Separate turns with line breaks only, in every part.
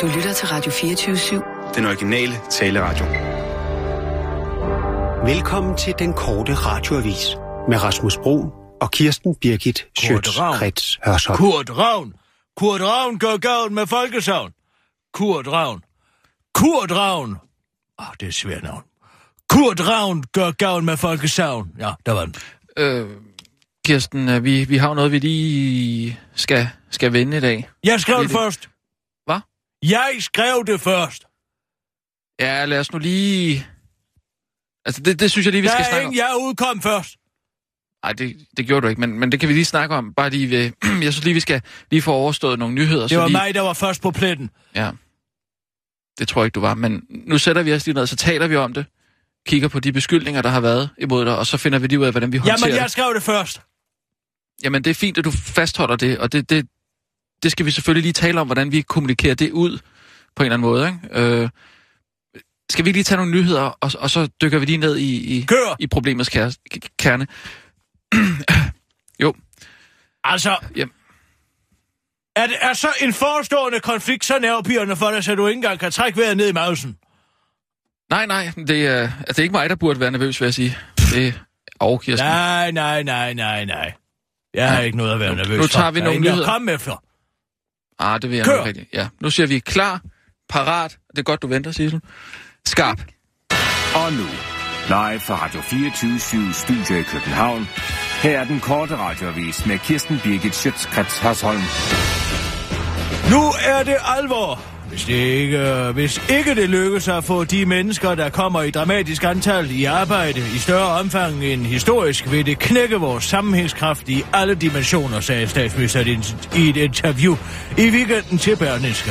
Du lytter til Radio 24-7.
Den originale taleradio.
Velkommen til den korte radioavis med Rasmus Bro og Kirsten Birgit Schøtz-Krets Hørsholm.
Kurt Ravn. Kurt Ravn går galt med folkesavn. Kurt Ravn. Kurt Ravn. Oh, det er svært navn. Kurt Ravn gør gavn med folkesavn. Ja, der var den.
Øh, Kirsten, øh, vi, vi har noget, vi lige skal, skal vende i dag.
Jeg skrev Det- først. Jeg skrev det først.
Ja, lad os nu lige... Altså, det, det synes jeg lige, vi
Der
skal snakke om.
ingen, jeg udkom først.
Nej, det, det gjorde du ikke, men, men det kan vi lige snakke om. Bare lige ved... jeg synes lige, vi skal lige få overstået nogle nyheder.
Det var
lige...
mig, der var først på pletten.
Ja. Det tror jeg ikke, du var. Men nu sætter vi os lige ned, så taler vi om det. Kigger på de beskyldninger, der har været imod dig, og så finder vi lige ud af, hvordan vi håndterer
Jamen,
det.
jeg skrev det først.
Jamen, det er fint, at du fastholder det, og det, det, det skal vi selvfølgelig lige tale om, hvordan vi kommunikerer det ud på en eller anden måde. Ikke? Øh, skal vi lige tage nogle nyheder, og, og så dykker vi lige ned i, i,
Kør.
i problemets kerne? jo,
Altså,
Jamen.
er, det, er så en forestående konflikt så nervepirrende for dig, så du ikke engang kan trække vejret ned i mausen?
nej, nej, det er, altså, det er ikke mig, der burde være nervøs, vil jeg sige. Det er og Kirsten.
Nej, nej, nej, nej, nej. Jeg har
Ja.
ikke noget at være nervøs
nu tager
for.
vi nogle nyheder.
komme efter.
Ah, det vil jeg
Kør.
nok rigtigt. Ja, nu siger vi klar, parat. Det er godt, du venter, Sissel. Skarp.
Og nu, live fra Radio 24 Studio i København. Her er den korte radioavis med Kirsten Birgit Schøtzgrads Hasholm.
Nu er det alvor. Hvis, det ikke, hvis ikke det lykkes at få de mennesker, der kommer i dramatisk antal i arbejde i større omfang end historisk, vil det knække vores sammenhængskraft i alle dimensioner, sagde statsministeren i et- interview i weekenden til Berlingske.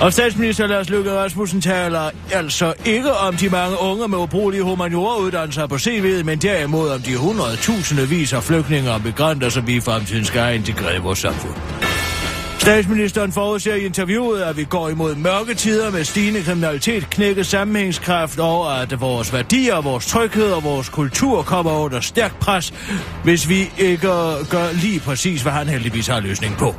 Og statsminister Lars Løkke Rasmussen taler altså ikke om de mange unge med ubrugelige humanioruddannelser på CV'et, men derimod om de 100.000 vis af flygtninge og migranter, som vi i fremtiden skal integrere i vores samfund. Statsministeren forudser i interviewet, at vi går imod mørke tider med stigende kriminalitet, knækket sammenhængskraft og at vores værdier, vores tryghed og vores kultur kommer under stærk pres, hvis vi ikke gør lige præcis, hvad han heldigvis har løsning på.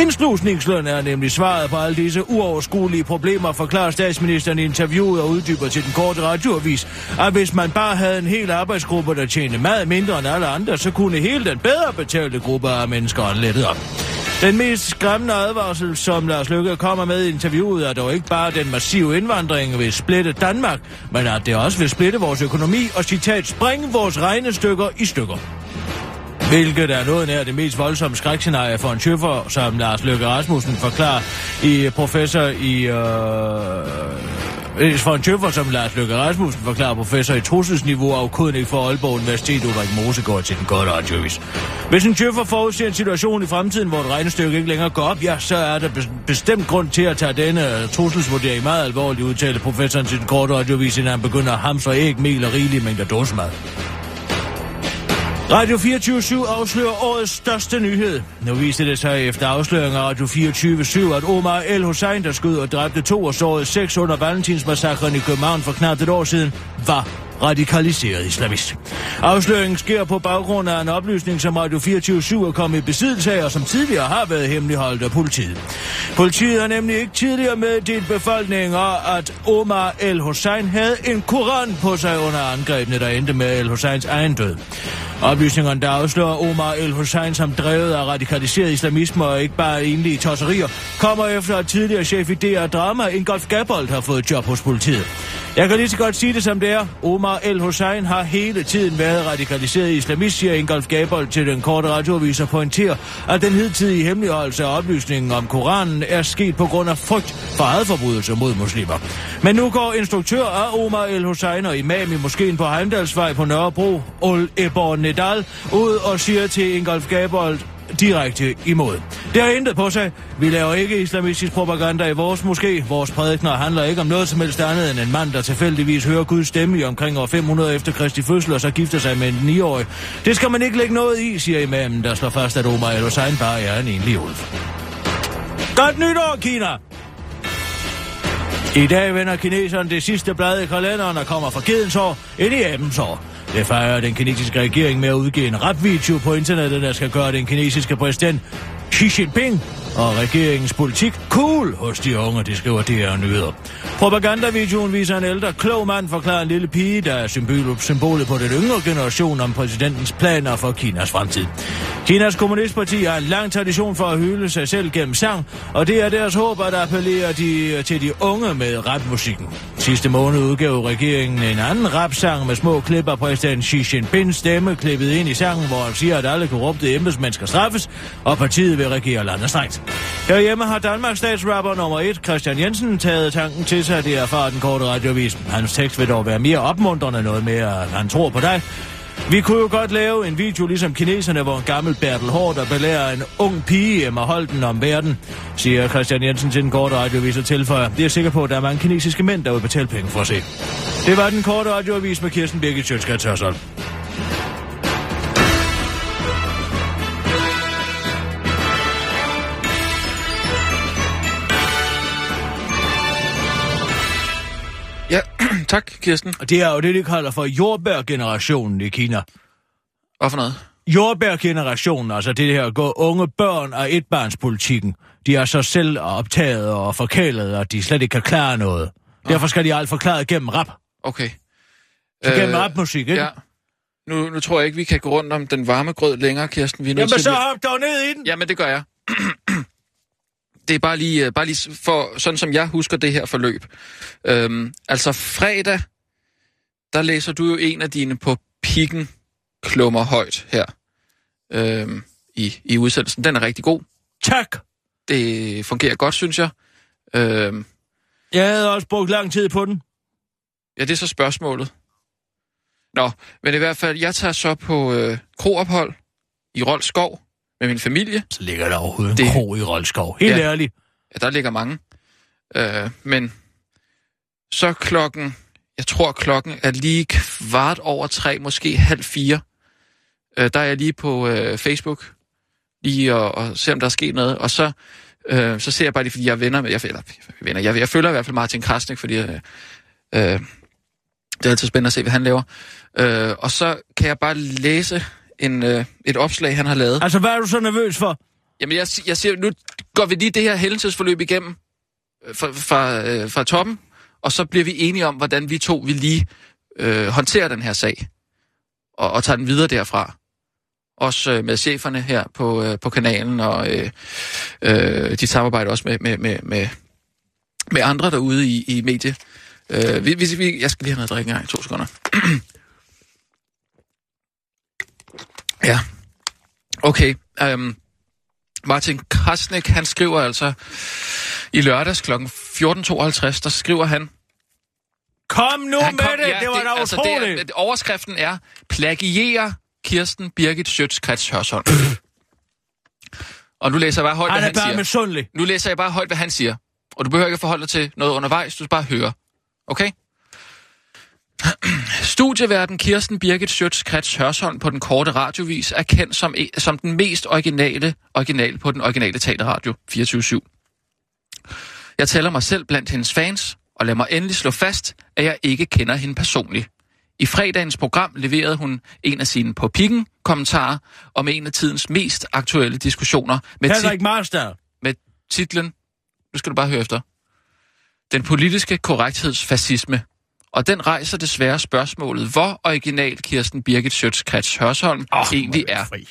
Indslusningsløn er nemlig svaret på alle disse uoverskuelige problemer, forklarer statsministeren i interviewet og uddyber til den korte radioavis, at hvis man bare havde en hel arbejdsgruppe, der tjente meget mindre end alle andre, så kunne hele den bedre betalte gruppe af mennesker lettet op. Den mest skræmmende advarsel, som Lars Løkke kommer med i interviewet, er dog ikke bare den massive indvandring vil splitte Danmark, men at det også vil splitte vores økonomi og citat springe vores regnestykker i stykker. Hvilket er noget nær det mest voldsomme skrækscenarie for en tøffer, som Lars Løkke Rasmussen forklarer i professor i... Øh, for en tøffer, som Lars Løkke Rasmussen forklarer professor i trusselsniveau og kodning for Aalborg Universitet Ulrik Mosegård til den gode radiovis. Hvis en tøffer forudser en situation i fremtiden, hvor et regnestykke ikke længere går op, ja, så er der bestemt grund til at tage denne øh, trusselsvurdering meget alvorligt, udtalte professoren til den korte radiovis, inden han begynder at hamstre æg, mel og rigelige mængder dåsemad. Radio 24 afslører årets største nyhed. Nu viste det sig efter afsløringen af Radio 24 at Omar El Hussein, der skød og dræbte to og sårede seks under Valentinsmassakren i København for knap et år siden, var radikaliseret islamist. Afsløringen sker på baggrund af en oplysning, som Radio 24 er kommet i besiddelse af, og som tidligere har været hemmeligholdt af politiet. Politiet har nemlig ikke tidligere meddelt befolkninger, at Omar El Hussein havde en koran på sig under angrebene, der endte med El Husseins egen død. Oplysningerne, der afslører Omar El Hussein som drevet af radikaliseret islamisme og ikke bare enlige tosserier, kommer efter at tidligere chef i DR Drama, Ingolf Gabold, har fået job hos politiet. Jeg kan lige så godt sige det som det er. Omar Omar El Hussein har hele tiden været radikaliseret islamist, siger Ingolf Gabold til den korte radioavis og pointerer, at den hidtidige hemmeligholdelse af oplysningen om Koranen er sket på grund af frygt for hadforbrydelser mod muslimer. Men nu går instruktør af Omar El Hussein og imam i moskeen på Heimdalsvej på Nørrebro, Ol Ebor Nedal, ud og siger til Ingolf Gabold, direkte imod. Det har intet på sig. Vi laver ikke islamistisk propaganda i vores moské. Vores prædikner handler ikke om noget som helst andet end en mand, der tilfældigvis hører Guds stemme i omkring år 500 efter Kristi fødsel og så gifter sig med en 9-årig. Det skal man ikke lægge noget i, siger imamen, der slår fast, at Omar El Hussein bare er en enlig ulv. Godt nytår, Kina! I dag vender kineserne det sidste blad i kalenderen og kommer fra gedens år ind i abens år. Det fejrer den kinesiske regering med at udgive en rapvideo på internettet, der skal gøre den kinesiske præsident Xi Jinping og regeringens politik cool hos de unge, det skriver DR Nyheder. Propagandavideoen viser en ældre, klog mand forklarer en lille pige, der er symbol, symbolet på den yngre generation om præsidentens planer for Kinas fremtid. Kinas Kommunistparti har en lang tradition for at hylde sig selv gennem sang, og det er deres håb at appellere de, til de unge med rapmusikken. Sidste måned udgav regeringen en anden rapsang med små klip af præsident Xi Jinping's stemme klippet ind i sangen, hvor han siger, at alle korrupte embedsmænd skal straffes, og partiet vil regere landet strengt. Herhjemme har Danmarks statsrapper nummer 1, Christian Jensen, taget tanken til sig, det erfarer den korte radiovis. Hans tekst vil dog være mere opmuntrende noget mere, at han tror på dig, vi kunne jo godt lave en video ligesom kineserne, hvor en gammel Bertel Hård der belærer en ung pige Emma Holden om verden, siger Christian Jensen til den korte radiovis og tilføjer. Det er sikker på, at der er mange kinesiske mænd, der vil betale penge for at se. Det var den korte radioavis med Kirsten Birgit Sjøtskrets Hørsholm.
tak, Kirsten.
Og det er jo det, de kalder for jordbærgenerationen i Kina.
Hvad for noget?
Jordbærgenerationen, altså det her gå unge børn og etbarnspolitikken, de er så selv optaget og forkælet, at de slet ikke kan klare noget. Derfor skal de alt forklare gennem rap.
Okay.
Så gennem rapmusik, ikke?
Ja. Nu, nu tror jeg ikke, vi kan gå rundt om den varme grød længere, Kirsten. Vi er nødt
Jamen
til
så hop dog ned i den.
Jamen, det gør jeg. det er bare lige, øh, bare lige for, sådan som jeg husker det her forløb. Øhm, altså fredag, der læser du jo en af dine på pikken klummer højt her øhm, i, i udsendelsen. Den er rigtig god.
Tak.
Det fungerer godt, synes jeg. Øhm,
Jeg havde også brugt lang tid på den.
ja, det er så spørgsmålet. Nå, men i hvert fald, jeg tager så på øh, kroophold i Rold Skov med min familie.
Så ligger der overhovedet en
Det-
kro i Roldskov. Helt
Ja.
ærligt.
Ja, der ligger mange. Øh, men så klokken, jeg tror klokken er lige kvart over tre, måske halv fire. Øh, der er jeg lige på øh, Facebook, lige og, og ser, om der er sket noget. Og så, øh, så ser jeg bare lige, fordi jeg er venner med, jeg, eller, venner, jeg, jeg følger i hvert fald Martin Krasnik, fordi øh, øh, det er altid spændende at se, hvad han laver. Øh, og så kan jeg bare læse en, øh, et opslag, han har lavet.
Altså, hvad er du så nervøs for?
Jamen, jeg, jeg siger, nu går vi lige det her hændelsesforløb igennem øh, fra, fra, øh, fra toppen, og så bliver vi enige om, hvordan vi to vil lige øh, håndtere den her sag, og, og tager den videre derfra. Også øh, med cheferne her på, øh, på kanalen, og øh, øh, de samarbejder også med, med, med, med, med andre derude i, i medie. Øh, vi, vi, vi, jeg skal lige have noget engang i to sekunder. ja. Okay. Um, Martin Krasnik, han skriver altså i lørdags kl. 14.52, der skriver han...
Kom nu
han
med det, det var da
altså,
utroligt.
det er, overskriften er, plagierer Kirsten Birgit Schøtz-Krets Hørsholm. Og nu læser jeg bare højt,
Han
hvad han siger.
misundelig.
Nu læser jeg bare højt, hvad han siger. Og du behøver ikke forholde dig til noget undervejs, du skal bare høre. Okay? Studieverden Kirsten Birgit Schøtz Krets Hørsholm på den korte radiovis er kendt som, e- som den mest originale original på den originale teaterradio 24-7. Jeg tæller mig selv blandt hendes fans, og lad mig endelig slå fast, at jeg ikke kender hende personligt. I fredagens program leverede hun en af sine på pikken kommentarer om en af tidens mest aktuelle diskussioner med, tit-
Marstal.
med titlen, nu skal du bare høre efter, Den politiske korrekthedsfascisme. Og den rejser desværre spørgsmålet, hvor original Kirsten Birgit Schøtz-Krets Hørsholm oh, egentlig er.
Fri.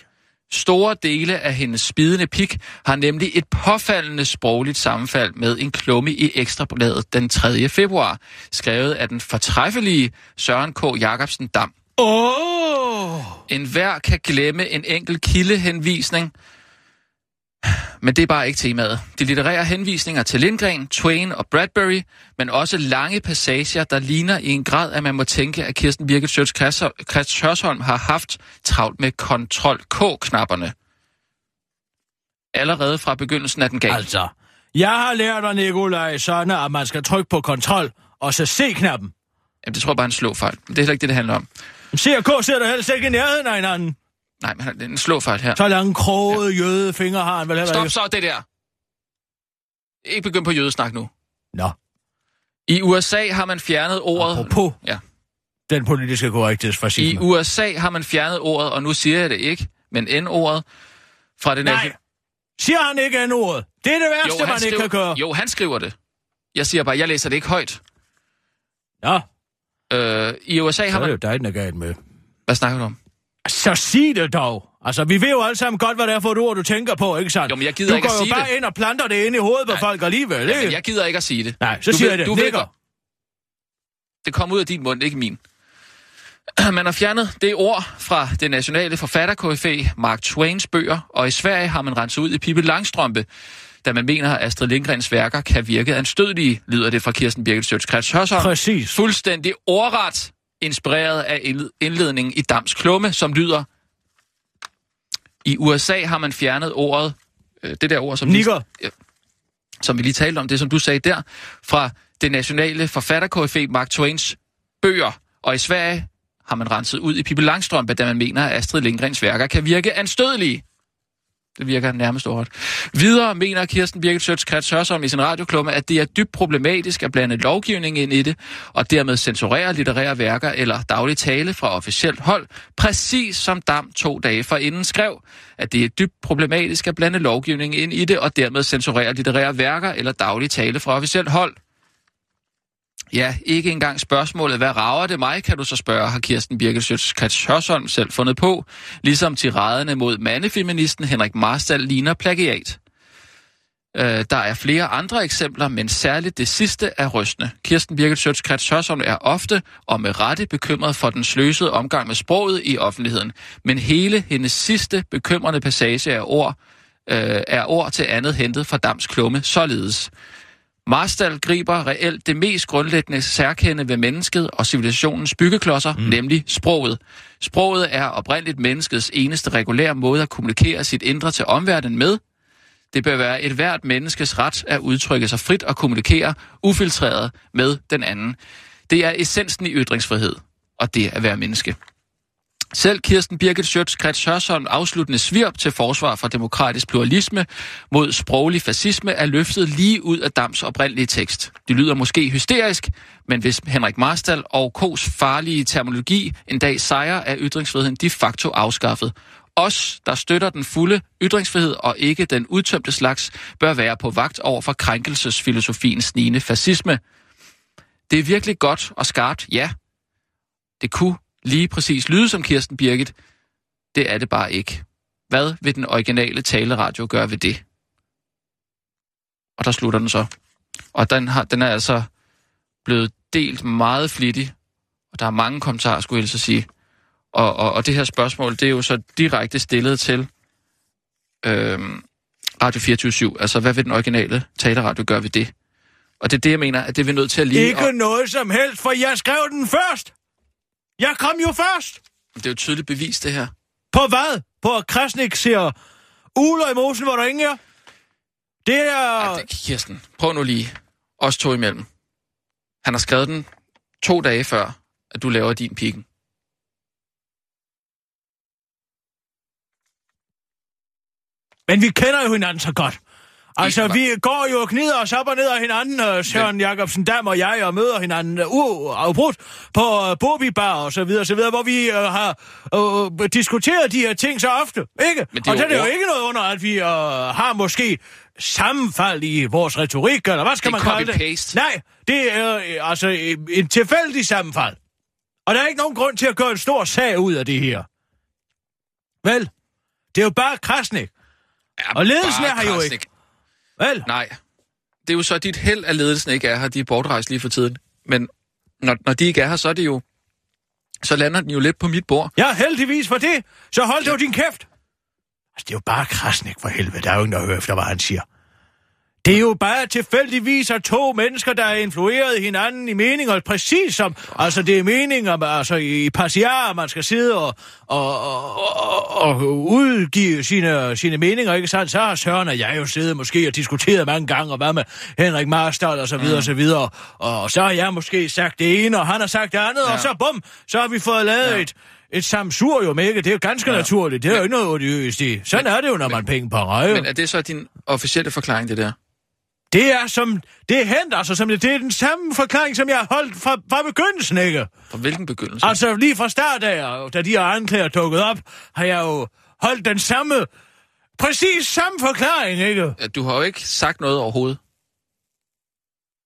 Store dele af hendes spidende pik har nemlig et påfaldende sprogligt sammenfald med en klumme i Ekstrabladet den 3. februar, skrevet af den fortræffelige Søren K. Jacobsen Dam.
Åh! Oh!
En hver kan glemme en enkelt kildehenvisning, men det er bare ikke temaet. De litterære henvisninger til Lindgren, Twain og Bradbury, men også lange passager, der ligner i en grad, at man må tænke, at Kirsten Birgit Schøtz Hørsholm har haft travlt med Ctrl-K-knapperne. Allerede fra begyndelsen af den gal.
Altså, jeg har lært af Nikolaj Sønne, at man skal trykke på kontrol, og så C-knappen.
Jamen, det tror jeg bare er en slåfejl. Det er heller ikke det, det handler om.
C og K sidder helst ikke i nærheden af hinanden.
Nej, men det er en slåfejl her.
Så lange krogede ja. jøde fingre har han vel heller
Stop
ikke.
så det der! Ikke begyndt på jødesnak nu.
Nå,
I USA har man fjernet ordet...
apropos
Ja.
den politiske
I
korrekthedsfascisme.
USA har man fjernet ordet, og nu siger jeg det ikke, men N-ordet fra det
Nej, Siger han ikke en ord? Det er det værste,
Jo,
man
han
ikke kan
skriver,
gøre.
jo, han skriver det. Jeg siger bare, jeg læser det ikke højt.
Ja,
Øh, I USA
så
har
er det
man...
jo dig, den er galt med.
Hvad snakker du om?
Så sig det dog. Altså, vi ved jo alle sammen godt, hvad det er for et ord, du tænker på, ikke sandt?
Jo, men jeg gider
du
ikke
går
at
jo
sige
bare
det.
ind og planter det ind i hovedet på folk alligevel, ikke?
Jamen, jeg gider ikke at sige det.
Nej, så
Du
siger
ved-
jeg det.
du
Ligger.
Det kom ud af din mund, ikke min. Man har fjernet det ord fra det nationale forfatterkoryfæ Mark Twains bøger, og i Sverige har man renset ud i Pippi Langstrømpe, da man mener, at Astrid Lindgrens værker kan virke anstødelige, lyder det fra Kirsten Birgit Sjøtskrets Hørsholm.
Præcis.
Fuldstændig ordret inspireret af indled- indledningen i Dams Klumme, som lyder... I USA har man fjernet ordet, øh, det der ord, som,
Nigger.
ja, som vi lige talte om, det som du sagde der, fra det nationale forfatterkoryfæ Mark Twains bøger. Og i Sverige har man renset ud i Pippi Langstrømpe, da man mener, at Astrid Lindgrens værker kan virke anstødelige. Det virker nærmest ord. Videre mener Kirsten Birgit Sjøtskrets Hørsholm i sin radioklumme, at det er dybt problematisk at blande lovgivning ind i det, og dermed censurere litterære værker eller daglig tale fra officielt hold, præcis som Dam to dage forinden skrev, at det er dybt problematisk at blande lovgivning ind i det, og dermed censurere litterære værker eller daglig tale fra officielt hold. Ja, ikke engang spørgsmålet, hvad rager det mig, kan du så spørge, har Kirsten Birgit Sjøtskrets selv fundet på, ligesom tiraderne mod mandefeministen Henrik Marstal ligner plagiat. Øh, der er flere andre eksempler, men særligt det sidste er rystende. Kirsten Birgit Sjøtskrets Hørsholm er ofte og med rette bekymret for den sløsede omgang med sproget i offentligheden, men hele hendes sidste bekymrende passage er ord, øh, er ord til andet hentet fra Dams klumme, således. Marstal griber reelt det mest grundlæggende særkende ved mennesket og civilisationens byggeklodser, mm. nemlig sproget. Sproget er oprindeligt menneskets eneste regulære måde at kommunikere sit indre til omverdenen med. Det bør være et hvert menneskes ret at udtrykke sig frit og kommunikere ufiltreret med den anden. Det er essensen i ytringsfrihed, og det at være menneske. Selv Kirsten Birgit Sjøtskrets Hørsholm afsluttende svirp til forsvar for demokratisk pluralisme mod sproglig fascisme er løftet lige ud af Dams oprindelige tekst. Det lyder måske hysterisk, men hvis Henrik Marstal og K's farlige terminologi en dag sejrer, er ytringsfriheden de facto afskaffet. Os, der støtter den fulde ytringsfrihed og ikke den udtømte slags, bør være på vagt over for krænkelsesfilosofiens snigende fascisme. Det er virkelig godt og skarpt, ja. Det kunne lige præcis lyde som Kirsten Birgit. Det er det bare ikke. Hvad vil den originale taleradio gøre ved det? Og der slutter den så. Og den, har, den er altså blevet delt meget flittigt, og der er mange kommentarer, skulle jeg at sige. Og, og, og det her spørgsmål, det er jo så direkte stillet til øhm, Radio 24 Altså, hvad vil den originale taleradio gøre ved det? Og det er det, jeg mener, at det er vi nødt til at lige...
Ikke
Og,
noget som helst, for jeg skrev den først. Jeg kom jo først.
det er jo tydeligt bevis, det her.
På hvad? På at Krasnik siger uler i mosen, hvor der ingen er? Det er...
Ej, det, Kirsten, prøv nu lige. Os to imellem. Han har skrevet den to dage før, at du laver din pikken.
Men vi kender jo hinanden så godt. Altså, vi går jo og knider os op og ned af hinanden, uh, Søren Jacobsen Dam og jeg, og møder hinanden uh, uafbrudt på uh, Bobby Bar og så videre, så videre, hvor vi uh, har uh, diskuteret de her ting så ofte, ikke?
Men det er
og så
jo
er det jo ikke noget under, at vi uh, har måske sammenfald i vores retorik, eller hvad skal
Det
man kalde det? Nej, det er uh, altså en- tilfældig sammenfald. Og der er ikke nogen grund til at gøre en stor sag ud af det her. Vel, det er jo bare Krasnik.
Ja,
Og ledelsen er her jo ikke. Vel?
Nej. Det er jo så dit held, at ledelsen ikke er her. De er bortrejst lige for tiden. Men når, når de ikke er her, så er det jo... Så lander den jo lidt på mit bord.
Ja, heldigvis for det. Så hold dog din kæft. Altså, det er jo bare Krasnik for helvede. Der er jo ingen, der hører efter, hvad han siger. Det er jo bare tilfældigvis af to mennesker, der er influeret hinanden i meninger, præcis som, altså det er meninger, altså i passiar, man skal sidde og, og, og, og, udgive sine, sine meninger, ikke sandt? Så har Søren og jeg jo siddet måske og diskuteret mange gange, og hvad med Henrik Marstal og så videre, og så videre, og så har jeg måske sagt det ene, og han har sagt det andet, ja. og så bum, så har vi fået lavet ja. et, et samsurium, ikke? Det er jo ganske ja. naturligt, det er jo ikke noget odiøst i. Sådan er det jo, når man penge på røv.
Men er det så din officielle forklaring, det der?
Det er som, det er hent, altså, som det, er den samme forklaring, som jeg har holdt fra, fra begyndelsen, ikke?
Fra hvilken begyndelse?
Altså, lige fra start af, da de her anklager dukket op, har jeg jo holdt den samme præcis samme forklaring, ikke?
Ja, Du har jo ikke sagt noget overhovedet.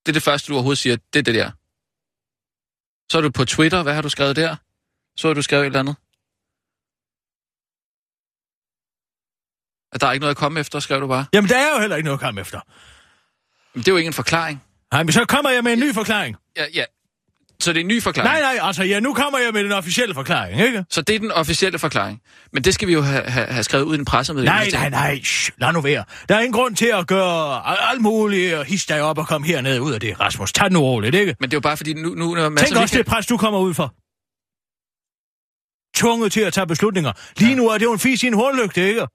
Det er det første, du overhovedet siger. Det er det der. Så er du på Twitter. Hvad har du skrevet der? Så har du skrevet et eller andet. At der er ikke noget at komme efter, skrev du bare.
Jamen, der er jo heller ikke noget at komme efter.
Men det er jo ikke en forklaring.
Nej, men så kommer jeg med en ny forklaring.
Ja, ja. Så det er en ny forklaring?
Nej, nej, altså, ja, nu kommer jeg med den officielle forklaring, ikke?
Så det er den officielle forklaring. Men det skal vi jo have, have, have skrevet ud i en pressemeddelelse.
Nej, nej, nej, shh, lad nu være. Der er ingen grund til at gøre alt muligt og hisse dig op og komme herned ud af det, Rasmus. Tag det nu roligt, ikke?
Men det er jo bare fordi, nu... nu når Mads
Tænk
og
også det
Michael-
pres, du kommer ud for. Tvunget til at tage beslutninger. Lige nu er det jo en fis i en hornlygte, ikke?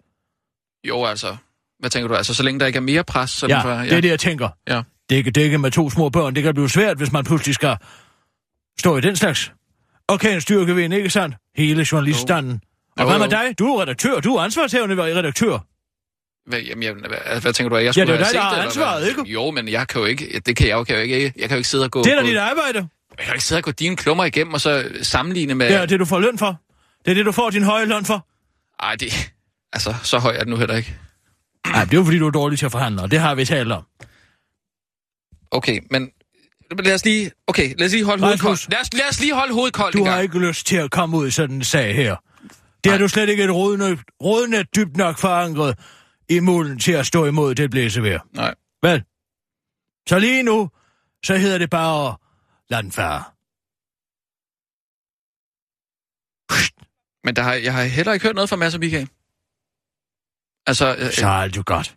Jo, altså. Hvad tænker du? Altså, så længe der ikke er mere pres? Som
Ja,
for,
det er det, jeg tænker.
Ja.
Det kan dække med to små børn. Det kan blive svært, hvis man pludselig skal stå i den slags. Okay, en styrkevind, ikke sandt? Hele journaliststanden. Og
Jo,
hvad med
jo.
dig? Du er redaktør. Du er ansvarshævende ved redaktør.
Hvad, jamen, jamen, hvad, hvad tænker du, at jeg
Ja,
skulle
det er dig, der har ansvaret, ikke?
Jo, men jeg kan jo ikke... Det kan jeg jo, kan jeg jo ikke. Jeg kan jo ikke sidde og gå...
Det er da dit arbejde.
Jeg kan ikke sidde og gå dine klummer igennem og så sammenligne med...
Det er det, du får løn for. Det er det, du får din høje løn for.
Ej, det... Altså, så høj er det nu heller ikke.
Nej, det er jo fordi, du er dårlig til at forhandle, og det har vi talt om.
Okay, men... Lad os lige... Okay, lad os lige holde hovedet koldt. Lad os, lad os lige holde hovedet koldt
Du har ikke lyst til at komme ud i sådan en sag her. Det har du slet ikke et rådnet, rådnet dybt nok forankret i mulden til at stå imod det blæsevejr.
Nej.
Vel? Så lige nu, så hedder det bare den fare.
Men der har, jeg har heller ikke hørt noget fra Mads og Michael. Altså, øh,
Så er alt jo godt.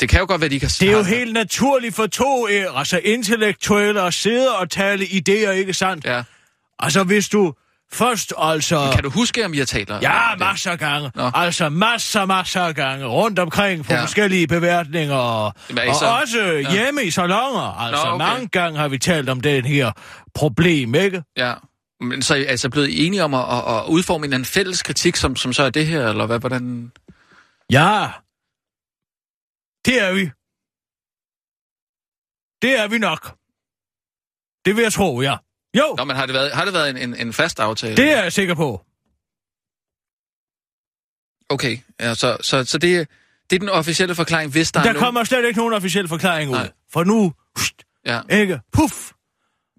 det kan jo godt være, de kan...
Det er jo helt naturligt for to øh, altså intellektuelle at sidde og tale idéer, ikke sandt?
Ja.
Altså hvis du først altså...
Kan du huske, om I har talt om
Ja, masser af gange.
Nå.
Altså masser, masser af gange. Rundt omkring på
Ja.
forskellige beværtninger. Og,
så?
også ja. hjemme i salonger. Altså
Nå, okay.
mange gange har vi talt om den her problem, ikke?
Ja. Men så er I altså blevet enige om at, at, at udforme en anden fælles kritik, som, som så er det her, eller hvad, hvordan...
Ja. Det er vi. Det er vi nok. Det vil jeg tro, ja. Jo,
Nå, men har det været, har det været en, en, en fast aftale?
det er jeg sikker på.
Okay, ja, så, så, så det, det er den officielle forklaring, hvis der,
Der
er nogen...
kommer slet ikke nogen officiel forklaring ud.
Nej.
For nu, hust,
Ja,
ikke? Puff,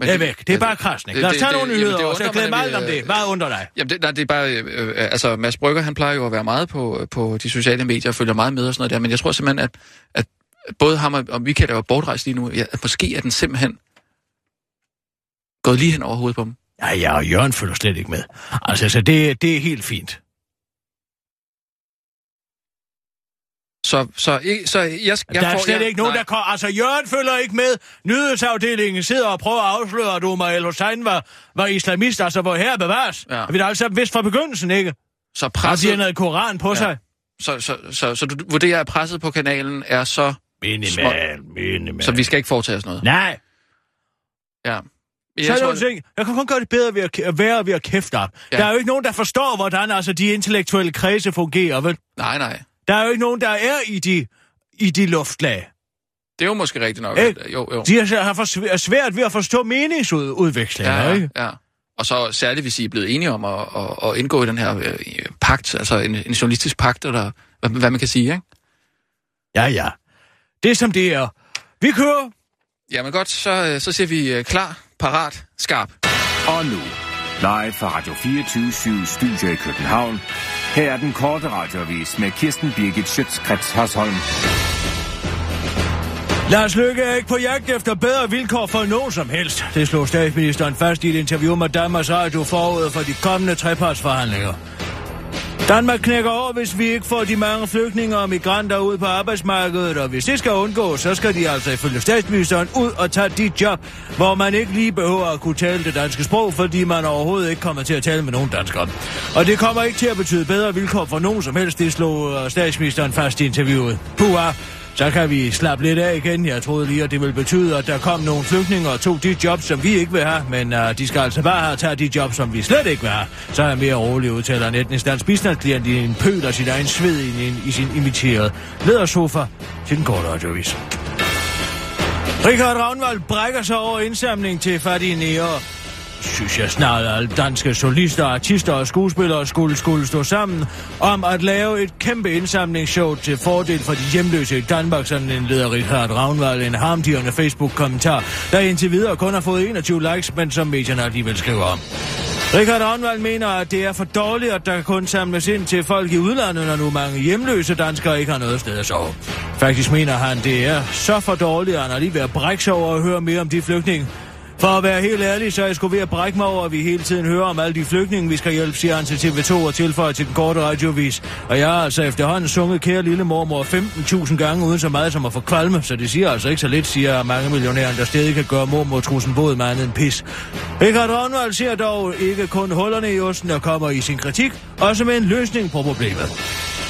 men
det er væk. Det er bare krasning. Lad os tage nogle nyheder, og så
undrer
glem
mig
alt om
nemlig,
det. Hvad undrer dig?
Jamen, det, nej, det er bare... Øh, øh, altså, Mads Brygger, han plejer jo at være meget på, på de sociale medier og følger meget med og sådan noget der, men jeg tror simpelthen, at, at både ham og, og Michael er jo bortrejst lige nu. Ja, måske er den simpelthen gået lige hen over hovedet på dem.
Ja, ja, og Jørgen følger slet ikke med. Altså, så det, det er helt fint.
Så, så, så jeg, jeg
der er
får,
slet
jeg,
ikke nogen,
nej.
der kommer... Altså, Jørgen følger ikke med. Nyhedsafdelingen sidder og prøver at afsløre, at Omar El Hussein var, var islamist, altså hvor her bevares.
Ja.
Vi har altså vidst fra begyndelsen, ikke?
Så
Har de
presset,
noget koran på
Ja.
sig?
så, så, så, så, du vurderer, at presset på kanalen er så...
Minimal, minimal.
Så vi skal ikke foretage os noget.
Nej,
Ja.
jeg, så
tror,
det... ting. jeg kan kun gøre det bedre ved at, at være ved at kæfte op.
Ja.
Der er jo ikke nogen, der forstår, hvordan altså, de intellektuelle kredse fungerer, vel?
nej, nej.
Der er jo ikke nogen, der er i de, i de luftlag.
Det er jo måske rigtigt nok.
Ikke?
Jo, jo.
De har for svæ- er svært ved at forstå meningsudvekslinger,
Ja,
ikke?
ja, ja. Og så særligt, hvis I er blevet enige om at, at, at indgå i den her øh, pagt, altså en, en journalistisk pagt, eller hvad, hvad man kan sige, ikke?
Ja, ja. Det er som det er. Vi kører.
Jamen godt, så, øh, så siger vi øh, klar, parat, skarp.
Og nu, live fra Radio 24 Studio i København. Her er den korte radiovis med Kirsten Birgit Schøtzgrads Hasholm.
Lars Løkke er ikke på jagt efter bedre vilkår for nogen som helst. Det slog statsministeren fast i et interview med Danmarks Radio forud for de kommende trepartsforhandlinger. Danmark knækker over, hvis vi ikke får de mange flygtninge og migranter ud på arbejdsmarkedet, og hvis det skal undgås, så skal de altså ifølge statsministeren ud og tage de job, hvor man ikke lige behøver at kunne tale det danske sprog, fordi man overhovedet ikke kommer til at tale med nogen danskere. Og det kommer ikke til at betyde bedre vilkår for nogen som helst, det slog øh, statsministeren fast i interviewet. Puha, så kan vi slappe lidt af igen. Jeg troede lige, at det ville betyde, at der kom nogle flygtninge og tog de jobs, som vi ikke vil have, men uh, de skal altså bare have tage de jobs, som vi slet ikke vil have. Så er jeg mere rolig, udtaler en etnisk dansk bistandsklient i en pøl og sit egen sved i, en, i sin imiterede ledersofa til den korte radiovis. Richard Ravnvald brækker sig over indsamling til fattige nære synes jeg snart, at danske solister, artister og skuespillere skulle, skulle stå sammen om at lave et kæmpe indsamlingsshow til fordel for de hjemløse i Danmark, sådan en leder Richard Ravnvald, en harmdirrende Facebook-kommentar, der indtil videre kun har fået 21 likes, men som medierne alligevel skriver om. Richard Ravnvald mener, at det er for dårligt, at der kun samles ind til folk i udlandet, når nu mange hjemløse danskere ikke har noget sted at sove. Faktisk mener han, det er så for dårligt, at han er lige ved at brække sig over at høre mere om de flygtninge, for at være helt ærlig, så er jeg sgu ved at brække mig over, at vi hele tiden hører om alle de flygtninge, vi skal hjælpe, siger han til TV2 og tilføjer til den korte radiovis. Og jeg har altså efterhånden sunget kære lille mormor 15.000 gange uden så meget som at få kvalme, så det siger altså ikke så lidt, siger mange millionærer, der stadig kan gøre mormor trussen både med andet end pis. Richard Ronvald ser dog ikke kun hullerne i osten, og kommer i sin kritik, også med en løsning på problemet.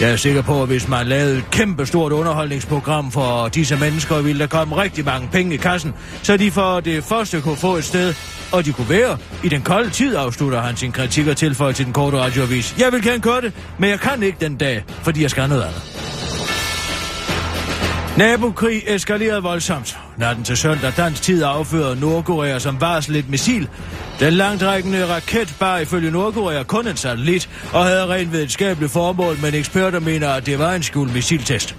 Jeg er sikker på, at hvis man lavede et kæmpe stort underholdningsprogram for disse mennesker, ville der komme rigtig mange penge i kassen, så de for det første kunne få et sted, og de kunne være. I den kolde tid afslutter han sin kritik og tilføjer til den korte radioavis. Jeg vil gerne køre det, men jeg kan ikke den dag, fordi jeg skal noget andet. Nabokrig eskalerede voldsomt. Natten til søndag dansk tid affyrede Nordkorea som varsel et missil. Den langtrækkende raket bar ifølge Nordkorea kun en satellit og havde rent videnskabeligt formål, men eksperter mener, at det var en skjult missiltest.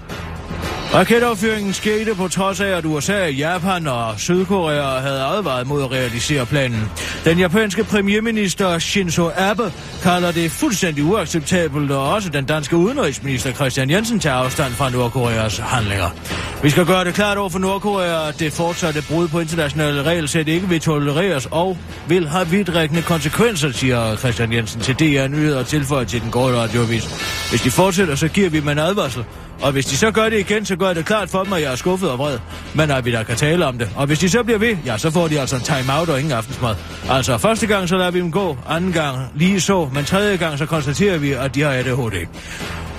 Raketaffyringen skete på trods af, at USA, Japan og Sydkorea havde advaret mod at realisere planen. Den japanske premierminister Shinzo Abe kalder det fuldstændig uacceptabelt, og også den danske udenrigsminister Christian Jensen tager afstand fra Nordkoreas handlinger. Vi skal gøre det klart over for Nordkorea, at det fortsatte brud på internationale regelsæt ikke vil tolereres og vil have vidtrækkende konsekvenser, siger Christian Jensen til DR Nyheder og tilføjer til den gode radiovis. Hvis de fortsætter, så giver vi dem en advarsel. Og hvis de så gør det igen, så gør det klart for dem, at jeg er skuffet og vred. Men at vi da kan tale om det. Og hvis de så bliver ved, ja, så får de altså en time-out og ingen aftensmad. Altså, første gang så lader vi dem gå, anden gang lige så, men tredje gang så konstaterer vi, at de har ADHD.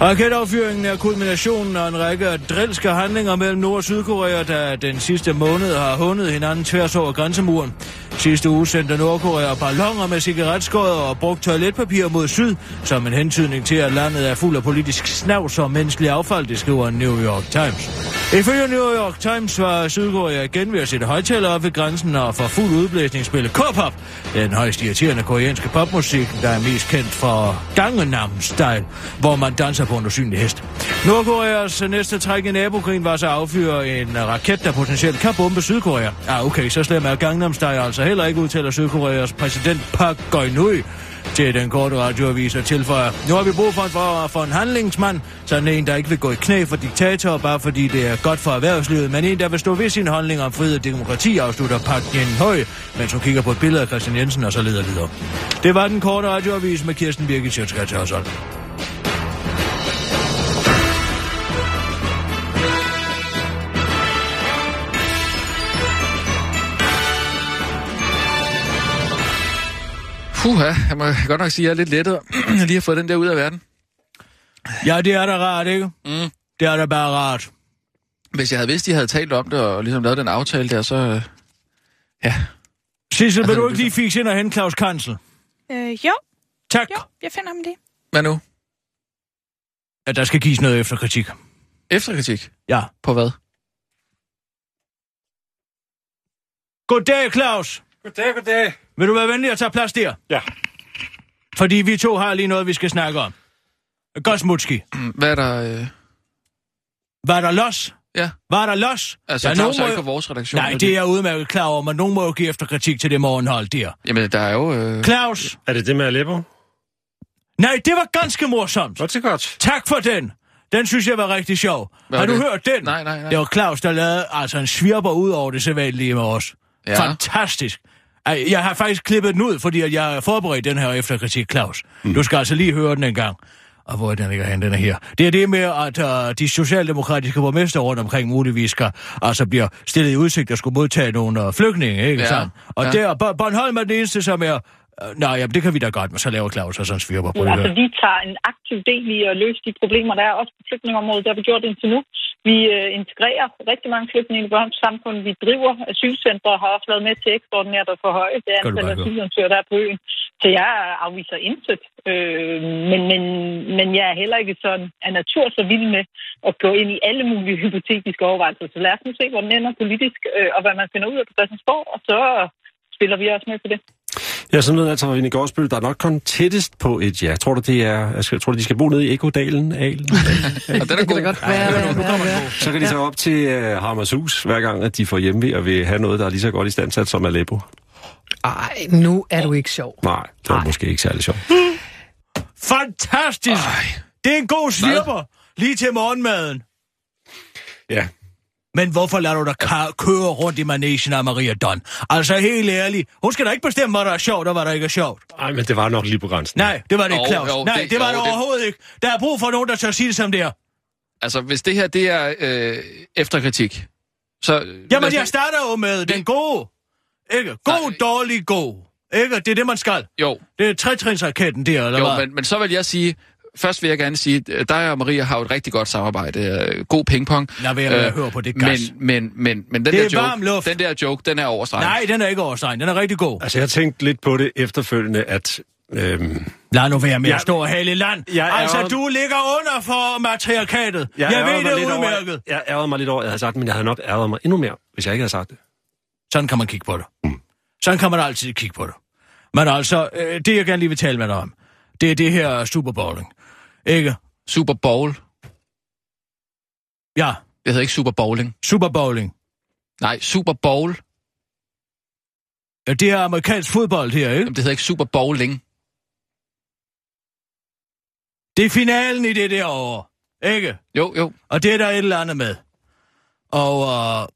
Raketaffyringen er kulminationen af en række drilske handlinger mellem Nord- og Sydkorea, der den sidste måned har hundet hinanden tværs over grænsemuren. Sidste uge sendte Nordkorea ballonger med cigaretskåder og brugt toiletpapir mod syd, som en hentydning til, at landet er fuld af politisk snavs og menneskelig affald, det skriver New York Times. Ifølge New York Times var Sydkorea igen ved at sætte højtaler op ved grænsen og for fuld udblæsning spille K-pop, den højst irriterende koreanske popmusik, der er mest kendt for Gangnam Style, hvor man danser på en usynlig hest. Nordkoreas næste træk i nabokrigen var så at affyre en raket, der potentielt kan bombe Sydkorea. Ah, okay, så slem er Gangnam Style altså heller ikke udtaler Sydkoreas præsident Park Geun-hye til den korte radioavis og tilføjer. Nu har vi brug for, for, for en handlingsmand, sådan en, der ikke vil gå i knæ for diktatorer, bare fordi det er godt for erhvervslivet, men en, der vil stå ved sin holdning om frihed og demokrati, afslutter Park Geun-hye, mens hun kigger på et billede af Christian Jensen og så leder videre. Det var den korte radioavis med Kirsten Birgit Sjøtskrets
Puha, jeg må godt nok sige, at jeg er lidt lettere lige har fået den der ud af verden.
Ja, det er da rart, ikke?
Mm.
Det er da bare rart.
Hvis jeg havde vidst, de havde talt om det og ligesom lavet den aftale der, så... øh, Ja.
Sissel, vil
Altså,
du ikke lige fikse ind og hente Claus Kansel?
Øh, jo,
Tak.
jo, jeg finder ham det.
Hvad nu?
Ja, der skal gives noget efter kritik.
Efterkritik?
Ja.
På hvad?
Goddag, Claus.
Goddag, goddag.
Vil du være venlig at tage plads der?
Ja.
Fordi vi to har lige noget, vi skal snakke om. Godt smutski.
Hvad er der... Øh...
Var der los?
Ja,
Var der los?
altså
ja,
er
må
ikke
jo-
på vores redaktion.
Nej, det er jeg udmærket klar over, men nogen må jo give efter kritik til det morgenhold der.
Jamen, der er jo... Øh...
Claus!
Er det det med Aleppo?
Nej, det var ganske morsomt.
Godt så godt.
Tak for den. Den synes jeg var rigtig sjov.
Hvad
har
var
du
det?
hørt den?
Nej, nej, nej.
Det var Claus, der lavede altså en svirper ud over det sædvanlige med os.
Ja.
Fantastisk. Ej, Jeg har faktisk klippet den ud, fordi jeg har forberedt den her efterkritik, Claus. Mm. Du skal altså lige høre den en gang. Og hvor er den ligger hen, den er her. Det er det med, at uh, de socialdemokratiske borgmester rundt omkring muligvis skal, altså bliver stillet i udsigt at skulle modtage nogle uh, flygtninge, ikke
Ja,
sandt? Og
ja.
der, Bo- Bornholm er den eneste, som er... Uh, nej, jamen, det kan vi da godt, men så laver Claus og sådan svirper på det
Altså,
her.
vi tager en aktiv del i at løse de problemer, der er også på flygtningeområdet. Det har vi gjort indtil nu. Vi øh, integrerer rigtig mange flygtninge i Bornholms samfund. Vi driver asylcentre og har også været med til ekstraordinært at forhøje det antal asylansøgere, der er på øen. Så jeg afviser intet. Øh, men, men, men jeg er heller ikke sådan af natur så vild med at gå ind i alle mulige hypotetiske overvejelser. Så lad os nu se, hvor den ender politisk, øh, og hvad man finder ud af på Christiansborg, og så spiller vi også med på det.
Ja, sådan noget altså Vinnie Gårdsbøl, der er nok kun tættest på et ja. Tror du, det er, jeg tror du, de skal bo nede i Ekodalen? Alen?
Og den er god.
godt være.
Så kan de så op til uh, Hammershus, hver gang, at de får hjemme og vil have noget, der er lige så godt i standsat som Aleppo.
Ej, nu er du ikke sjov.
Nej, det var måske ikke særlig sjovt.
Fantastisk! Ej. Det er en god slipper. Lige til morgenmaden.
Ja,
Men hvorfor lader du dig køre rundt i managen af Maria Don? Altså helt ærligt, hun skal da ikke bestemme, hvad der er sjovt og hvad der ikke er sjovt.
Ej, men det var nok lige på grænsen.
Nej, det var det ikke, Claus.
jo,
Nej,
det-
det, var
jo,
det
det-
overhovedet ikke. Der er brug for nogen, der tør sige det som det er.
Altså, hvis det her, det er øh, efterkritik, så...
Jamen, jeg starter jo med den gode. Ikke? God,
Nej.
dårlig, god. Ikke? Det er det, man skal.
Jo,
Det er tretrinsraketten der, eller
jo
hvad?
men, men så vil jeg sige... Først vil jeg gerne sige, at dig og Maria har jo et rigtig godt samarbejde. øh, God pingpong.
Lad være med at høre på det gas.
Men, men, men, men den,
Det er
der joke,
luft.
den der joke, den er overstreget.
Nej, den er ikke overstegen. Den er rigtig god.
Altså, jeg tænkte lidt på det efterfølgende, at... Øhm,
Lad nu være med
Jeg-
at stå og hale i land.
Jeg
altså,
ærger-
du ligger under for matriarkatet. Jeg,
ærgede
ved
mig
det
lidt over-
udmærket.
Jeg ærgede mig lidt over, at jeg havde sagt det, men jeg havde nok ærget mig endnu mere, hvis jeg ikke havde sagt det.
Sådan kan man kigge på det. Mm. Sådan kan man altid kigge på det. Men altså, øh, det jeg gerne lige vil tale med dig om, det er det her superbowling. Ikke?
Super Bowl.
Ja,
Det hedder ikke Super Bowling.
superbowling.
Nej, Super Bowl.
Ja, det er amerikansk fodbold her, ikke?
Jamen, det hedder ikke Super Bowling.
Det er finalen i det der år. Ikke?
Jo, jo.
Og det er der et eller andet med. Og uh,